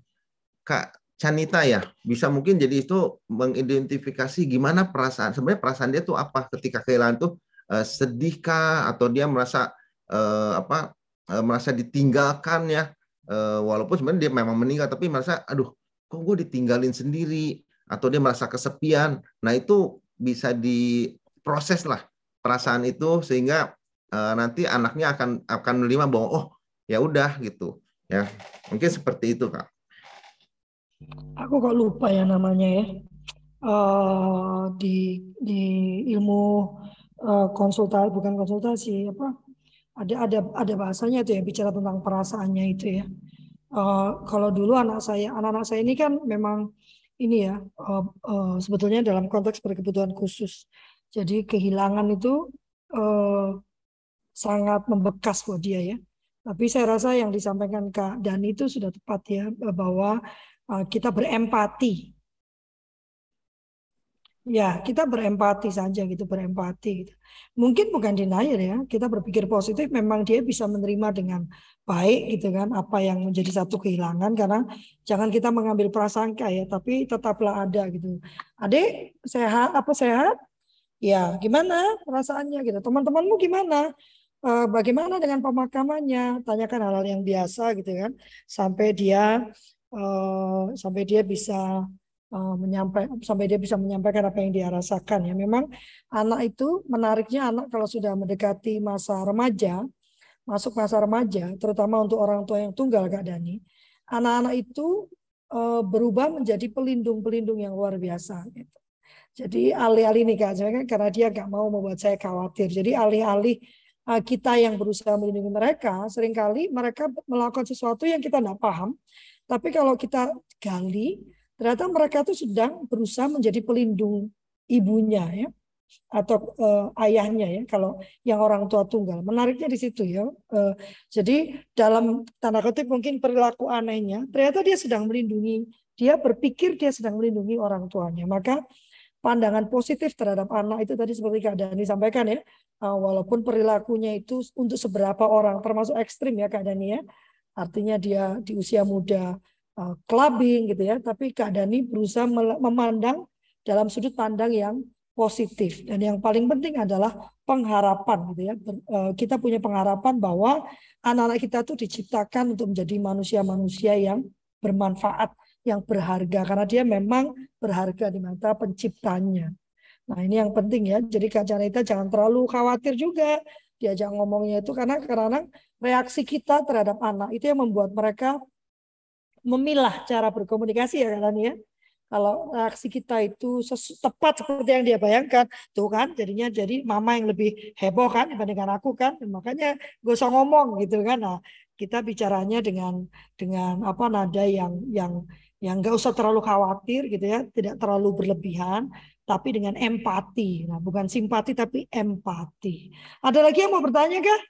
Kak Canita ya bisa mungkin jadi itu mengidentifikasi gimana perasaan sebenarnya perasaan dia tuh apa ketika kehilangan tuh uh, sedihkah atau dia merasa uh, apa uh, merasa ditinggalkan ya? Uh, walaupun sebenarnya dia memang meninggal tapi merasa aduh kok gue ditinggalin sendiri? Atau dia merasa kesepian. Nah itu bisa diproses lah perasaan itu sehingga uh, nanti anaknya akan akan menerima bahwa oh ya udah gitu Ya, mungkin seperti itu, Kak. Aku kok lupa ya namanya ya. Uh, di di ilmu uh, konsultasi bukan konsultasi apa ada ada ada bahasanya itu ya bicara tentang perasaannya itu ya. Uh, kalau dulu anak saya anak-anak saya ini kan memang ini ya uh, uh, sebetulnya dalam konteks berkebutuhan khusus. Jadi kehilangan itu uh, sangat membekas buat dia ya. Tapi saya rasa yang disampaikan Kak Dani itu sudah tepat ya bahwa kita berempati. Ya, kita berempati saja gitu, berempati gitu. Mungkin bukan denial ya, kita berpikir positif memang dia bisa menerima dengan baik gitu kan apa yang menjadi satu kehilangan karena jangan kita mengambil prasangka ya, tapi tetaplah ada gitu. Adik sehat apa sehat? Ya, gimana perasaannya gitu. Teman-temanmu gimana? Eh, bagaimana dengan pemakamannya tanyakan hal-hal yang biasa gitu kan sampai dia uh, sampai dia bisa uh, menyampaikan sampai dia bisa menyampaikan apa yang dia rasakan ya memang anak itu menariknya anak kalau sudah mendekati masa remaja masuk masa remaja terutama untuk orang tua yang tunggal Kak Dani anak-anak itu uh, berubah menjadi pelindung-pelindung yang luar biasa gitu. Jadi alih-alih nih Kak, karena dia nggak mau membuat saya khawatir. Jadi alih-alih Eh, kita yang berusaha melindungi mereka, sering kali mereka melakukan sesuatu yang kita tidak paham. Tapi kalau kita gali, ternyata mereka itu sedang berusaha menjadi pelindung ibunya ya atau uh, ayahnya ya kalau yang orang tua tunggal. Menariknya di situ ya uh, jadi dalam tanda kutip mungkin perilaku anehnya ternyata dia sedang melindungi dia berpikir dia sedang melindungi orang tuanya. Maka pandangan positif terhadap anak itu tadi seperti Kak Dani sampaikan ya uh, walaupun perilakunya itu untuk seberapa orang termasuk ekstrim ya Kak Dani ya artinya dia di usia muda uh, clubbing gitu ya. Tapi Kak Dani berusaha memandang dalam sudut pandang yang positif. Dan yang paling penting adalah pengharapan gitu ya. Uh, kita punya pengharapan bahwa anak-anak kita tuh diciptakan untuk menjadi manusia-manusia yang bermanfaat yang berharga. Karena dia memang berharga di mata penciptanya. Nah ini yang penting ya. Jadi Kak Janita jangan terlalu khawatir juga diajak ngomongnya itu karena karena reaksi kita terhadap anak itu yang membuat mereka memilah cara berkomunikasi ya kan ya. Kalau reaksi kita itu tepat seperti yang dia bayangkan, tuh kan jadinya jadi mama yang lebih heboh kan dibandingkan aku kan, makanya gak usah ngomong gitu kan. Nah kita bicaranya dengan dengan apa nada yang yang yang gak usah terlalu khawatir gitu ya, tidak terlalu berlebihan, tapi dengan empati. Nah, bukan simpati tapi empati. Ada lagi yang mau bertanya kah?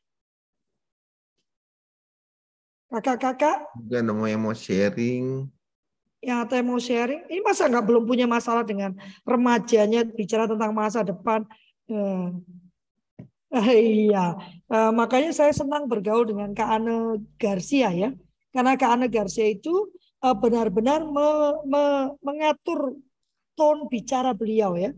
Kakak-kakak? Juga yang mau sharing. yang atau mau sharing? Ini masa nggak belum punya masalah dengan remajanya bicara tentang masa depan? Eh, eh iya, eh, makanya saya senang bergaul dengan Kak Ane Garcia ya, karena Kak Ane Garcia itu eh, benar-benar me, me, mengatur tone bicara beliau ya.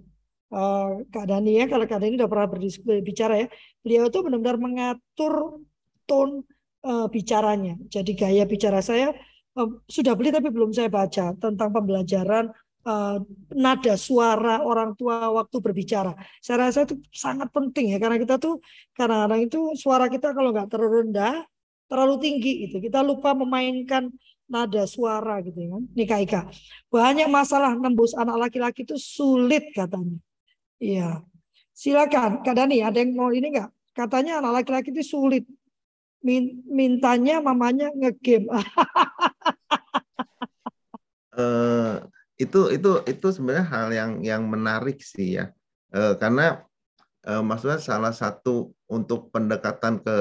Uh, Kak Dani ya, kalau Kak Dani udah pernah berbicara ya, beliau itu benar-benar mengatur tone uh, bicaranya. Jadi gaya bicara saya sudah beli tapi belum saya baca tentang pembelajaran uh, nada suara orang tua waktu berbicara. Saya rasa itu sangat penting ya karena kita tuh karena kadang itu suara kita kalau nggak terlalu rendah, terlalu tinggi itu kita lupa memainkan nada suara gitu ya. Nika Ika. Banyak masalah nembus anak laki-laki itu sulit katanya. Iya. Silakan Kak Dani ada yang mau ini enggak? Katanya anak laki-laki itu sulit mintanya mamanya ngegame. uh, itu itu itu sebenarnya hal yang yang menarik sih ya. Uh, karena uh, maksudnya salah satu untuk pendekatan ke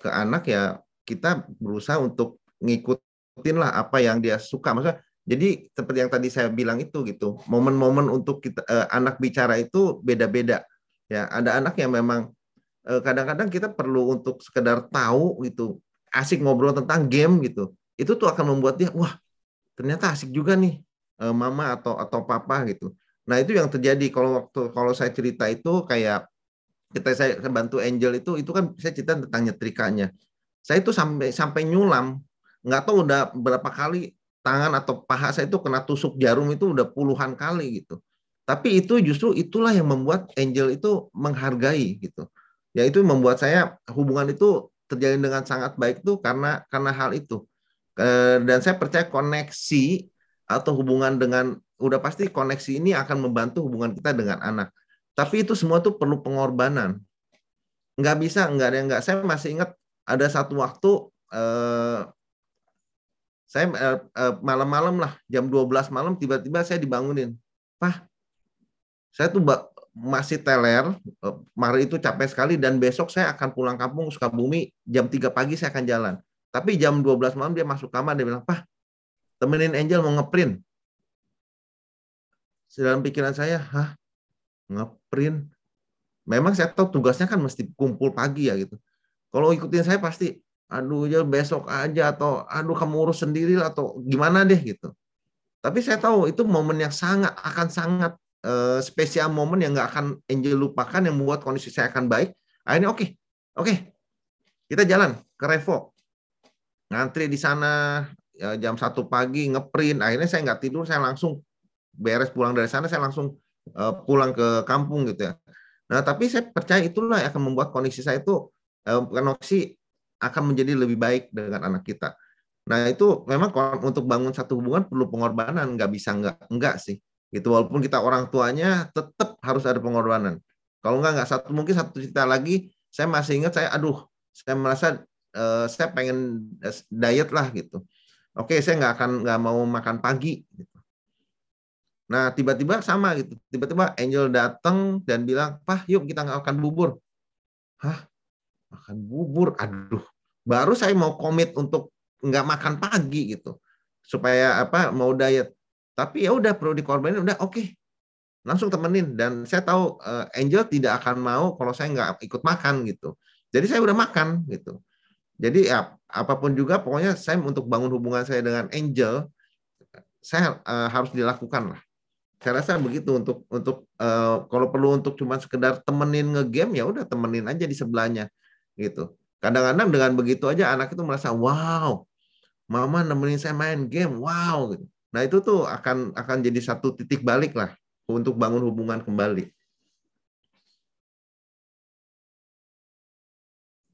ke anak ya kita berusaha untuk ngikutin lah apa yang dia suka. Maksudnya jadi seperti yang tadi saya bilang itu gitu. Momen-momen untuk kita uh, anak bicara itu beda-beda. Ya, ada anak yang memang Eh, kadang-kadang kita perlu untuk sekedar tahu gitu asik ngobrol tentang game gitu itu tuh akan membuat dia wah ternyata asik juga nih eh, mama atau atau papa gitu nah itu yang terjadi kalau waktu kalau saya cerita itu kayak kita saya bantu Angel itu itu kan saya cerita tentang nyetrikanya saya itu sampai sampai nyulam nggak tahu udah berapa kali tangan atau paha saya itu kena tusuk jarum itu udah puluhan kali gitu. Tapi itu justru itulah yang membuat Angel itu menghargai gitu. Ya itu membuat saya hubungan itu terjalin dengan sangat baik tuh karena karena hal itu. Dan saya percaya koneksi atau hubungan dengan udah pasti koneksi ini akan membantu hubungan kita dengan anak. Tapi itu semua tuh perlu pengorbanan. Nggak bisa nggak ada yang nggak. Saya masih ingat ada satu waktu eh, saya eh, eh, malam-malam lah jam 12 malam tiba-tiba saya dibangunin Pak saya tuh masih teler, eh, Mari itu capek sekali dan besok saya akan pulang kampung Sukabumi jam 3 pagi saya akan jalan. Tapi jam 12 malam dia masuk kamar dia bilang, "Pak, temenin Angel mau ngeprint." Dalam pikiran saya, "Hah? Ngeprint?" Memang saya tahu tugasnya kan mesti kumpul pagi ya gitu. Kalau ikutin saya pasti, aduh ya besok aja atau aduh kamu urus sendiri atau gimana deh gitu. Tapi saya tahu itu momen yang sangat akan sangat uh, spesial momen yang nggak akan Angel lupakan yang membuat kondisi saya akan baik. Akhirnya oke, okay, oke, okay, kita jalan ke Revo, ngantri di sana ya, jam satu pagi ngeprint. Akhirnya saya nggak tidur, saya langsung beres pulang dari sana, saya langsung uh, pulang ke kampung gitu ya. Nah, tapi saya percaya itulah yang akan membuat kondisi saya itu uh, koneksi akan menjadi lebih baik dengan anak kita. Nah, itu memang untuk bangun satu hubungan perlu pengorbanan, nggak bisa nggak enggak sih. Gitu walaupun kita orang tuanya tetap harus ada pengorbanan. Kalau enggak nggak satu mungkin satu cerita lagi saya masih ingat saya aduh saya merasa uh, saya pengen eh, diet lah gitu. Oke saya nggak akan nggak mau makan pagi gitu. nah tiba-tiba sama gitu. Tiba-tiba Angel datang dan bilang pah yuk kita nggak akan bubur. Hah makan bubur. Aduh baru saya mau komit untuk nggak makan pagi gitu supaya apa mau diet. Tapi ya udah perlu dikorbanin udah oke. Okay. langsung temenin dan saya tahu uh, Angel tidak akan mau kalau saya nggak ikut makan gitu. Jadi saya udah makan gitu. Jadi ya apa pun juga pokoknya saya untuk bangun hubungan saya dengan Angel saya uh, harus dilakukan lah. Saya rasa begitu untuk untuk uh, kalau perlu untuk cuma sekedar temenin ngegame ya udah temenin aja di sebelahnya gitu kadang-kadang dengan begitu aja anak itu merasa wow mama nemenin saya main game wow gitu Nah itu tuh akan akan jadi satu titik balik lah untuk bangun hubungan kembali.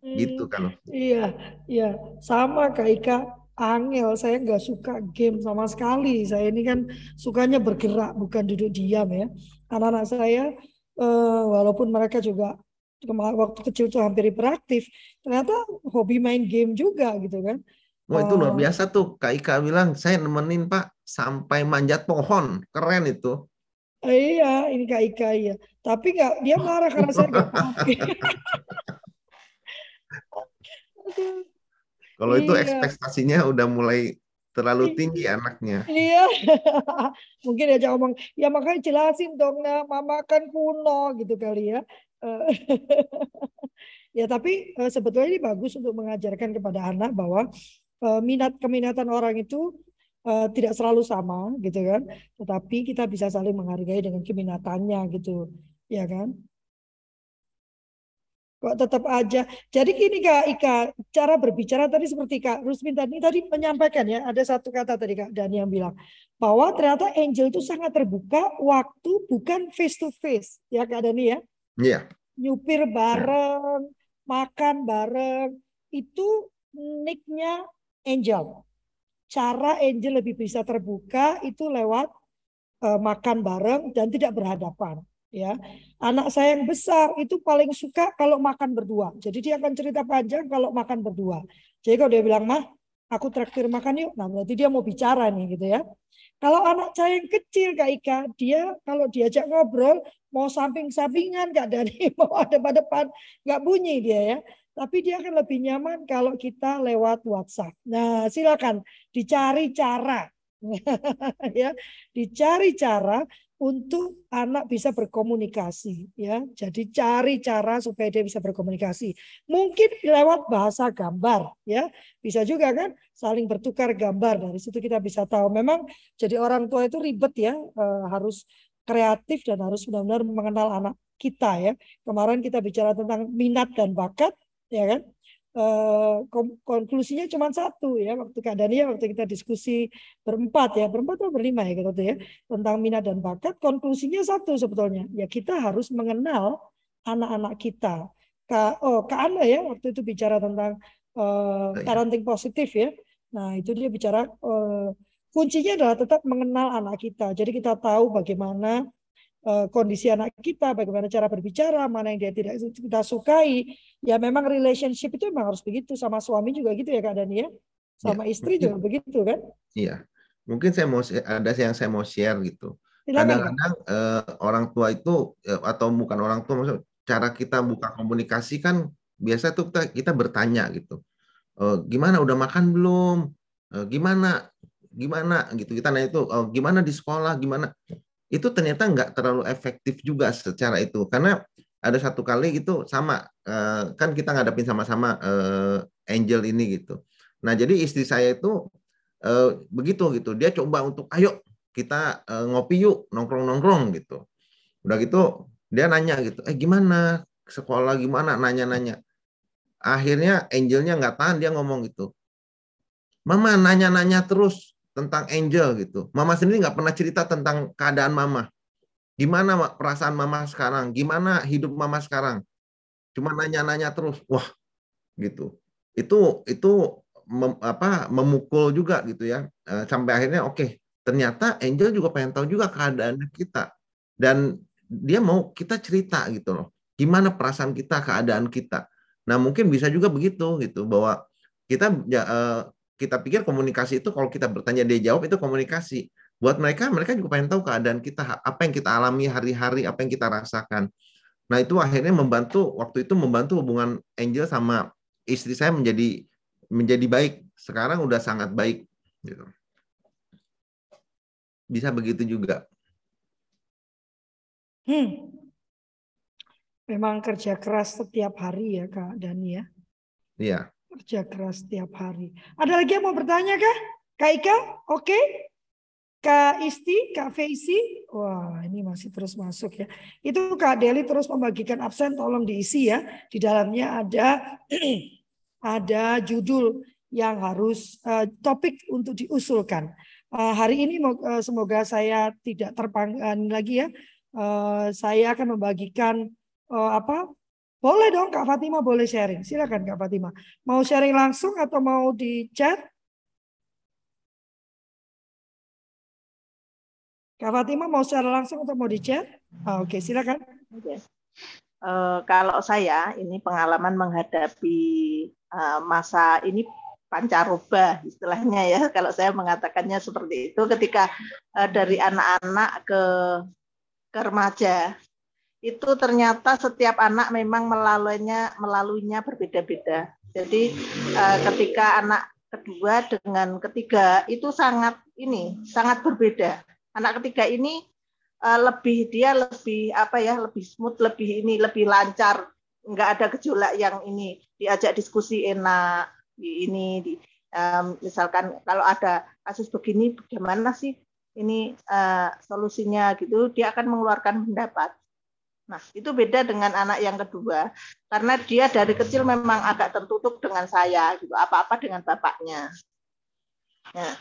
Gitu hmm, kan? Iya, iya sama Kak Ika. Angel, saya nggak suka game sama sekali. Saya ini kan sukanya bergerak, bukan duduk diam ya. Anak-anak saya, eh, walaupun mereka juga waktu kecil tuh hampir hiperaktif, ternyata hobi main game juga gitu kan. Wah itu luar oh. biasa tuh Kak Ika bilang saya nemenin Pak sampai manjat pohon keren itu. Iya ini Kak Ika ya. Tapi nggak dia marah karena saya nggak Kalau itu iya. ekspektasinya udah mulai terlalu tinggi anaknya. Iya, mungkin aja ngomong, ya makanya jelasin dong, nah, mama kan kuno gitu kali ya. ya tapi eh, sebetulnya ini bagus untuk mengajarkan kepada anak bahwa eh, minat keminatan orang itu eh, tidak selalu sama gitu kan, tetapi kita bisa saling menghargai dengan keminatannya gitu, ya kan? Kok tetap aja. Jadi gini Kak Ika, cara berbicara tadi seperti Kak Rusmin tadi tadi menyampaikan ya, ada satu kata tadi Kak Dani yang bilang bahwa ternyata Angel itu sangat terbuka waktu bukan face to face ya Kak Dani ya. Iya. Nyupir bareng, makan bareng, itu nicknya Angel. Cara Angel lebih bisa terbuka itu lewat uh, makan bareng dan tidak berhadapan ya. Anak saya yang besar itu paling suka kalau makan berdua. Jadi dia akan cerita panjang kalau makan berdua. Jadi kalau dia bilang mah aku traktir makan yuk. Nah berarti dia mau bicara nih gitu ya kalau anak saya yang kecil kak Ika dia kalau diajak ngobrol mau samping-sampingan kak Dani mau ada pada depan nggak bunyi dia ya. Tapi dia akan lebih nyaman kalau kita lewat WhatsApp. Nah silakan dicari cara. Ya dicari cara untuk anak bisa berkomunikasi ya. Jadi cari cara supaya dia bisa berkomunikasi. Mungkin lewat bahasa gambar ya. Bisa juga kan saling bertukar gambar dari situ kita bisa tahu. Memang jadi orang tua itu ribet ya, e, harus kreatif dan harus benar-benar mengenal anak kita ya. Kemarin kita bicara tentang minat dan bakat ya kan. Eh, konklusinya cuma satu ya waktu Kak Dania waktu kita diskusi berempat ya berempat atau berlima ya gitu ya tentang minat dan bakat konklusinya satu sebetulnya. Ya kita harus mengenal anak-anak kita. Oh Kak ya waktu itu bicara tentang uh, parenting positif ya. Nah itu dia bicara uh, kuncinya adalah tetap mengenal anak kita. Jadi kita tahu bagaimana kondisi anak kita, bagaimana cara berbicara, mana yang dia tidak kita sukai. Ya memang relationship itu memang harus begitu sama suami juga gitu ya Kak Dani ya. Sama ya, istri juga begitu kan? Iya. Mungkin saya mau ada yang saya mau share gitu. Kadang-kadang eh, orang tua itu eh, atau bukan orang tua maksud cara kita buka komunikasi kan biasa tuh kita, kita bertanya gitu. Eh, gimana udah makan belum? Eh, gimana gimana gitu kita nanya itu oh, gimana di sekolah gimana itu ternyata nggak terlalu efektif juga secara itu karena ada satu kali gitu sama eh, kan kita ngadapin sama-sama eh, Angel ini gitu. Nah jadi istri saya itu eh, begitu gitu dia coba untuk ayo kita ngopi yuk nongkrong nongkrong gitu. Udah gitu dia nanya gitu, eh gimana sekolah gimana nanya-nanya. Akhirnya Angelnya nggak tahan dia ngomong gitu, Mama nanya-nanya terus tentang Angel gitu. Mama sendiri nggak pernah cerita tentang keadaan Mama. Gimana perasaan Mama sekarang? Gimana hidup Mama sekarang? Cuma nanya-nanya terus. Wah, gitu. Itu itu mem, apa memukul juga gitu ya. Eh, sampai akhirnya oke, okay, ternyata Angel juga pengen tahu juga keadaan kita. Dan dia mau kita cerita gitu loh. Gimana perasaan kita, keadaan kita. Nah, mungkin bisa juga begitu gitu bahwa kita ya, uh, kita pikir komunikasi itu kalau kita bertanya dia jawab itu komunikasi. Buat mereka, mereka juga pengen tahu keadaan kita, apa yang kita alami hari-hari, apa yang kita rasakan. Nah itu akhirnya membantu, waktu itu membantu hubungan Angel sama istri saya menjadi menjadi baik. Sekarang udah sangat baik. Gitu. Bisa begitu juga. Hmm. Memang kerja keras setiap hari ya Kak Dani ya. Iya. Kerja keras setiap hari. Ada lagi yang mau bertanya kah? Kak Ika? Oke. Okay. Kak Isti, Kak Feisi, wah ini masih terus masuk ya. Itu Kak Deli terus membagikan absen, tolong diisi ya. Di dalamnya ada ada judul yang harus uh, topik untuk diusulkan. Uh, hari ini uh, semoga saya tidak terpanggan lagi ya. Uh, saya akan membagikan uh, apa boleh dong Kak Fatima boleh sharing. Silakan Kak Fatima. Mau sharing langsung atau mau di chat? Kak Fatima mau secara langsung atau mau di chat? Ah, Oke, okay, silakan. Okay. Uh, eh, kalau saya ini pengalaman menghadapi uh, masa ini pancaroba istilahnya ya kalau saya mengatakannya seperti itu ketika uh, dari anak-anak ke ke remaja itu ternyata setiap anak memang melaluinya melaluinya berbeda-beda. Jadi uh, ketika anak kedua dengan ketiga itu sangat ini sangat berbeda. Anak ketiga ini uh, lebih dia lebih apa ya lebih smooth lebih ini lebih lancar nggak ada gejolak yang ini diajak diskusi enak di ini di um, misalkan kalau ada kasus begini bagaimana sih ini uh, solusinya gitu dia akan mengeluarkan pendapat Nah, itu beda dengan anak yang kedua karena dia dari kecil memang agak tertutup dengan saya gitu, apa-apa dengan bapaknya. Nah,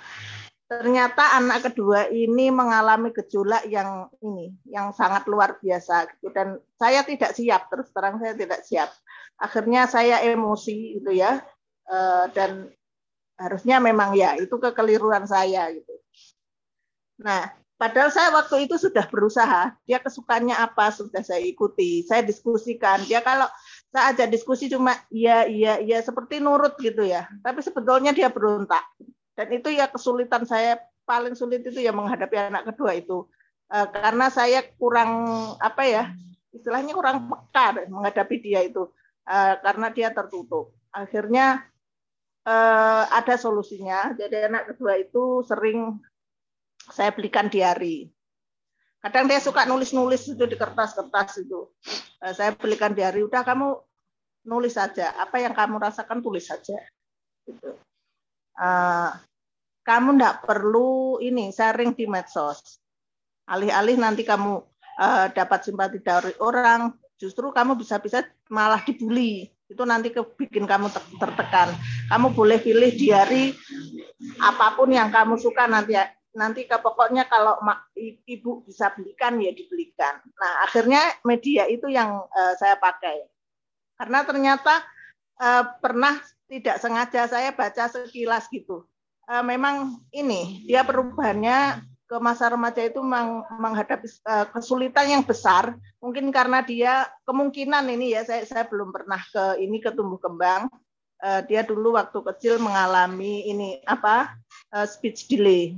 ternyata anak kedua ini mengalami gejolak yang ini, yang sangat luar biasa gitu dan saya tidak siap, terus terang saya tidak siap. Akhirnya saya emosi gitu ya. Eh, dan harusnya memang ya itu kekeliruan saya gitu. Nah, Padahal saya waktu itu sudah berusaha, dia kesukaannya apa sudah saya ikuti, saya diskusikan. Dia kalau saya ajak diskusi cuma iya iya iya seperti nurut gitu ya. Tapi sebetulnya dia berontak. Dan itu ya kesulitan saya paling sulit itu ya menghadapi anak kedua itu. E, karena saya kurang apa ya? Istilahnya kurang peka menghadapi dia itu. E, karena dia tertutup. Akhirnya e, ada solusinya. Jadi anak kedua itu sering saya belikan diary. Kadang dia suka nulis-nulis itu di kertas-kertas itu. Eh, saya belikan diary, udah kamu nulis saja. Apa yang kamu rasakan tulis saja. Gitu. Uh, kamu tidak perlu ini sharing di medsos. Alih-alih nanti kamu uh, dapat simpati dari orang, justru kamu bisa-bisa malah dibully. Itu nanti bikin kamu tertekan. Kamu boleh pilih diary apa pun yang kamu suka nanti nanti ke pokoknya kalau ibu bisa belikan ya dibelikan. Nah akhirnya media itu yang uh, saya pakai karena ternyata uh, pernah tidak sengaja saya baca sekilas gitu. Uh, memang ini dia perubahannya ke masa remaja itu menghadapi uh, kesulitan yang besar mungkin karena dia kemungkinan ini ya saya saya belum pernah ke ini ke tumbuh kembang dia dulu waktu kecil mengalami ini apa speech delay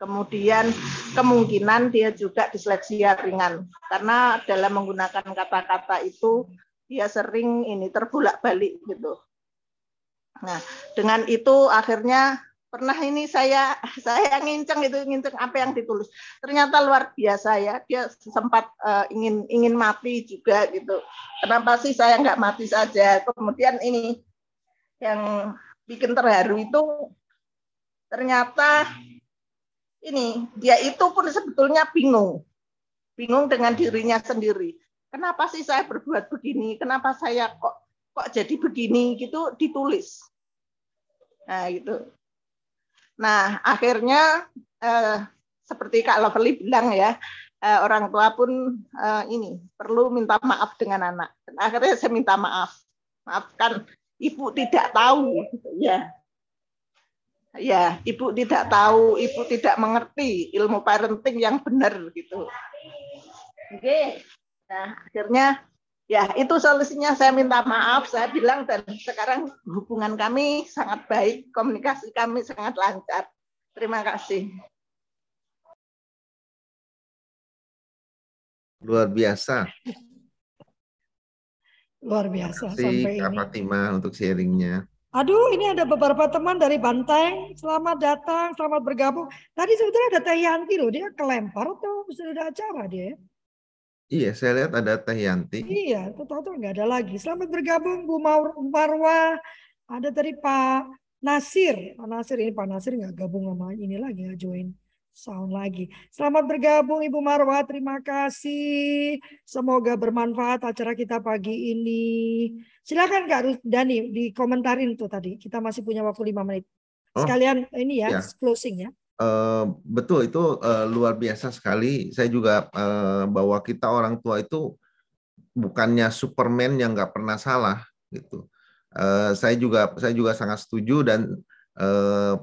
Kemudian kemungkinan dia juga disleksia ringan karena dalam menggunakan kata-kata itu dia sering ini terbulak-balik gitu. Nah, dengan itu akhirnya pernah ini saya saya nginceng itu nginceng apa yang ditulis. Ternyata luar biasa ya. Dia sempat uh, ingin ingin mati juga gitu. Kenapa sih saya nggak mati saja? Kemudian ini yang bikin terharu itu ternyata ini dia itu pun sebetulnya bingung. Bingung dengan dirinya sendiri. Kenapa sih saya berbuat begini? Kenapa saya kok kok jadi begini? Gitu ditulis. Nah gitu. Nah akhirnya eh, seperti Kak Lovely bilang ya eh, orang tua pun eh, ini perlu minta maaf dengan anak. Akhirnya saya minta maaf. Maafkan ibu tidak tahu ya ya ibu tidak tahu, ibu tidak mengerti ilmu parenting yang benar gitu. Oke, nah akhirnya ya itu solusinya saya minta maaf, saya bilang dan sekarang hubungan kami sangat baik, komunikasi kami sangat lancar. Terima kasih. Luar biasa. Luar biasa Terima kasih, sampai Kak ini. Fatima untuk sharingnya. Aduh, ini ada beberapa teman dari Banteng. Selamat datang, selamat bergabung. Tadi sebetulnya ada Teh Yanti loh, dia kelempar atau sudah ada acara dia? Iya, saya lihat ada Teh Yanti. Iya, tahu-tahu nggak ada lagi. Selamat bergabung Bu Marwa. Ada tadi Pak Nasir. Pak Nasir ini Pak Nasir nggak gabung sama ini lagi, nggak join sound lagi. Selamat bergabung Ibu Marwa, terima kasih. Semoga bermanfaat acara kita pagi ini. Silakan Kak Dani dikomentarin tuh tadi. Kita masih punya waktu lima menit. Oh, Sekalian ini ya, ya. closing ya. Uh, betul itu uh, luar biasa sekali. Saya juga uh, bahwa kita orang tua itu bukannya Superman yang nggak pernah salah gitu. Uh, saya juga saya juga sangat setuju dan uh,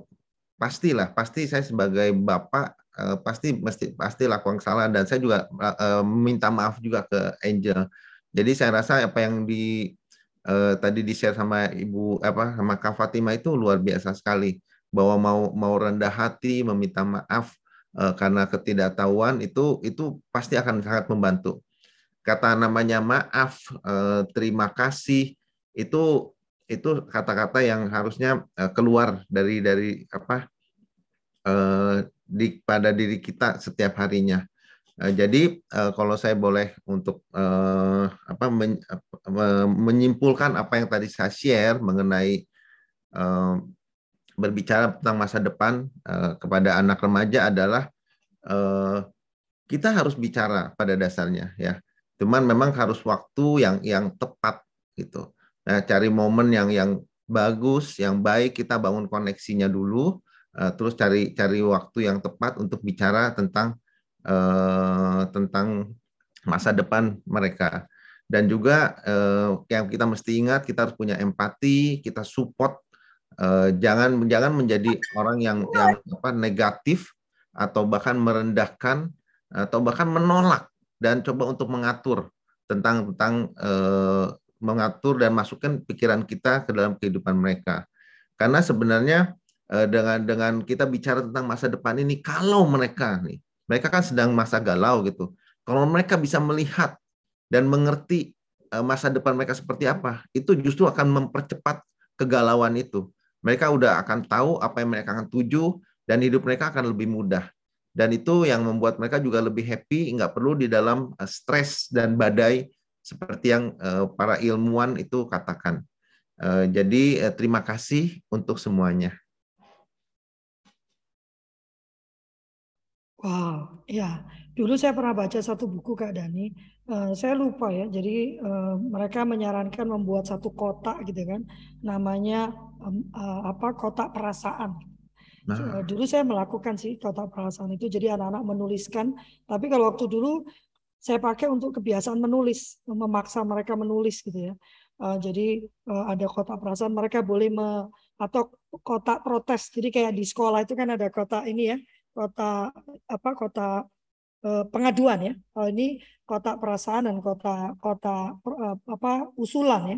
pastilah pasti saya sebagai bapak uh, pasti mesti pasti lakukan kesalahan dan saya juga uh, minta maaf juga ke Angel. Jadi saya rasa apa yang di uh, tadi di share sama ibu apa sama Kak Fatima itu luar biasa sekali bahwa mau mau rendah hati meminta maaf uh, karena ketidaktahuan itu itu pasti akan sangat membantu. Kata namanya maaf, uh, terima kasih itu itu kata-kata yang harusnya uh, keluar dari dari apa uh, di pada diri kita setiap harinya. Uh, jadi uh, kalau saya boleh untuk uh, apa men, uh, menyimpulkan apa yang tadi saya share mengenai uh, berbicara tentang masa depan uh, kepada anak remaja adalah uh, kita harus bicara pada dasarnya ya. Cuman memang harus waktu yang yang tepat gitu. Nah, cari momen yang yang bagus, yang baik, kita bangun koneksinya dulu, uh, terus cari cari waktu yang tepat untuk bicara tentang uh, tentang masa depan mereka. Dan juga uh, yang kita mesti ingat, kita harus punya empati, kita support, uh, jangan jangan menjadi orang yang yang apa negatif atau bahkan merendahkan atau bahkan menolak dan coba untuk mengatur tentang tentang uh, mengatur dan masukkan pikiran kita ke dalam kehidupan mereka. Karena sebenarnya eh, dengan dengan kita bicara tentang masa depan ini, kalau mereka nih, mereka kan sedang masa galau gitu. Kalau mereka bisa melihat dan mengerti eh, masa depan mereka seperti apa, itu justru akan mempercepat kegalauan itu. Mereka udah akan tahu apa yang mereka akan tuju dan hidup mereka akan lebih mudah. Dan itu yang membuat mereka juga lebih happy, nggak perlu di dalam eh, stres dan badai seperti yang uh, para ilmuwan itu katakan. Uh, jadi uh, terima kasih untuk semuanya. Wow, ya. Dulu saya pernah baca satu buku Kak Dani. Uh, saya lupa ya. Jadi uh, mereka menyarankan membuat satu kotak gitu kan. Namanya um, uh, apa? Kotak perasaan. Nah. Dulu saya melakukan sih kotak perasaan itu. Jadi anak-anak menuliskan. Tapi kalau waktu dulu saya pakai untuk kebiasaan menulis, memaksa mereka menulis gitu ya. Uh, jadi uh, ada kotak perasaan mereka boleh me, atau kotak protes. Jadi kayak di sekolah itu kan ada kotak ini ya, kotak apa kotak uh, pengaduan ya. Oh ini kotak perasaan dan kotak kotak apa usulan ya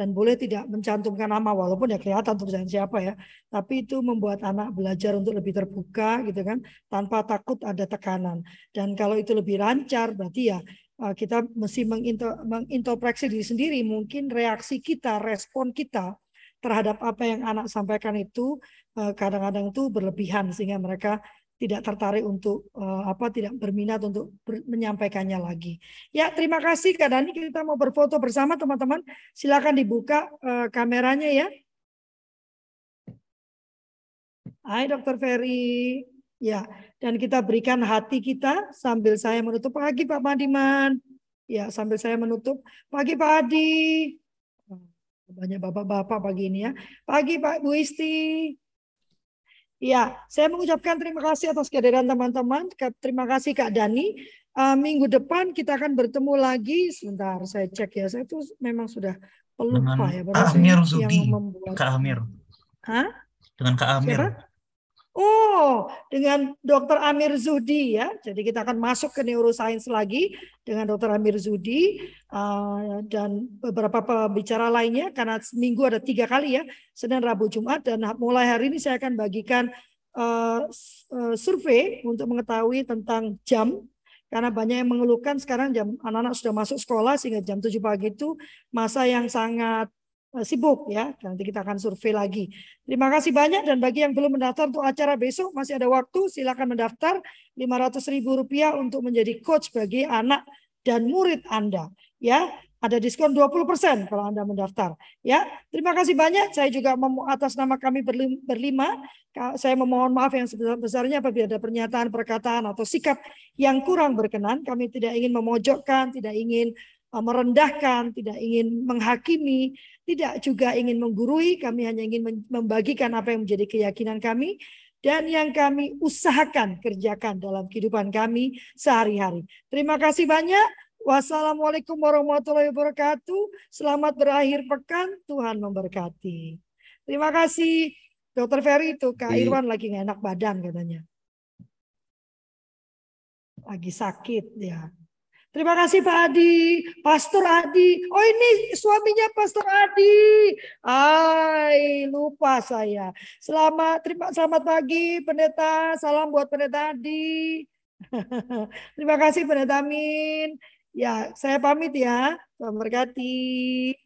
dan boleh tidak mencantumkan nama walaupun ya kelihatan tulisan siapa ya. Tapi itu membuat anak belajar untuk lebih terbuka gitu kan tanpa takut ada tekanan. Dan kalau itu lebih lancar berarti ya eh, kita mesti mengintrospeksi diri sendiri. Mungkin reaksi kita respon kita terhadap apa yang anak sampaikan itu eh, kadang-kadang itu berlebihan sehingga mereka tidak tertarik untuk uh, apa tidak berminat untuk ber, menyampaikannya lagi. Ya, terima kasih Kak Dani. Kita mau berfoto bersama teman-teman. Silakan dibuka uh, kameranya ya. Hai Dokter Ferry. Ya, dan kita berikan hati kita sambil saya menutup pagi Pak Madiman. Ya, sambil saya menutup pagi Pak Adi. Banyak bapak-bapak pagi ini ya. Pagi Pak Bu Isti. Ya, saya mengucapkan terima kasih atas kehadiran teman-teman. Terima kasih Kak Dani. Uh, minggu depan kita akan bertemu lagi. Sebentar, saya cek ya. Saya itu memang sudah pelupa ya. Kak Amir Zudi. Membuat... Kak Amir. Hah? Dengan Kak Amir. Siapa? Oh, dengan Dr. Amir Zudi ya. Jadi kita akan masuk ke neuroscience lagi dengan Dr. Amir Zudi uh, dan beberapa pembicara lainnya karena seminggu ada tiga kali ya, Senin, Rabu, Jumat dan mulai hari ini saya akan bagikan uh, survei untuk mengetahui tentang jam karena banyak yang mengeluhkan sekarang jam anak-anak sudah masuk sekolah sehingga jam 7 pagi itu masa yang sangat sibuk ya. Nanti kita akan survei lagi. Terima kasih banyak dan bagi yang belum mendaftar untuk acara besok masih ada waktu silakan mendaftar 500 ribu rupiah untuk menjadi coach bagi anak dan murid Anda. Ya, ada diskon 20% kalau Anda mendaftar. Ya, terima kasih banyak. Saya juga atas nama kami berlima, saya memohon maaf yang sebesar-besarnya apabila ada pernyataan, perkataan atau sikap yang kurang berkenan. Kami tidak ingin memojokkan, tidak ingin eh, merendahkan, tidak ingin menghakimi, tidak juga ingin menggurui, kami hanya ingin membagikan apa yang menjadi keyakinan kami dan yang kami usahakan kerjakan dalam kehidupan kami sehari-hari. Terima kasih banyak. Wassalamualaikum warahmatullahi wabarakatuh. Selamat berakhir pekan. Tuhan memberkati. Terima kasih. Dokter Ferry itu Kak Irwan lagi nggak enak badan katanya. Lagi sakit ya. Terima kasih Pak Adi, Pastor Adi. Oh ini suaminya Pastor Adi. Ay, lupa saya. Selamat terima selamat pagi Pendeta. Salam buat Pendeta Adi. terima kasih Pendeta Amin. Ya, saya pamit ya. Selamat berkati.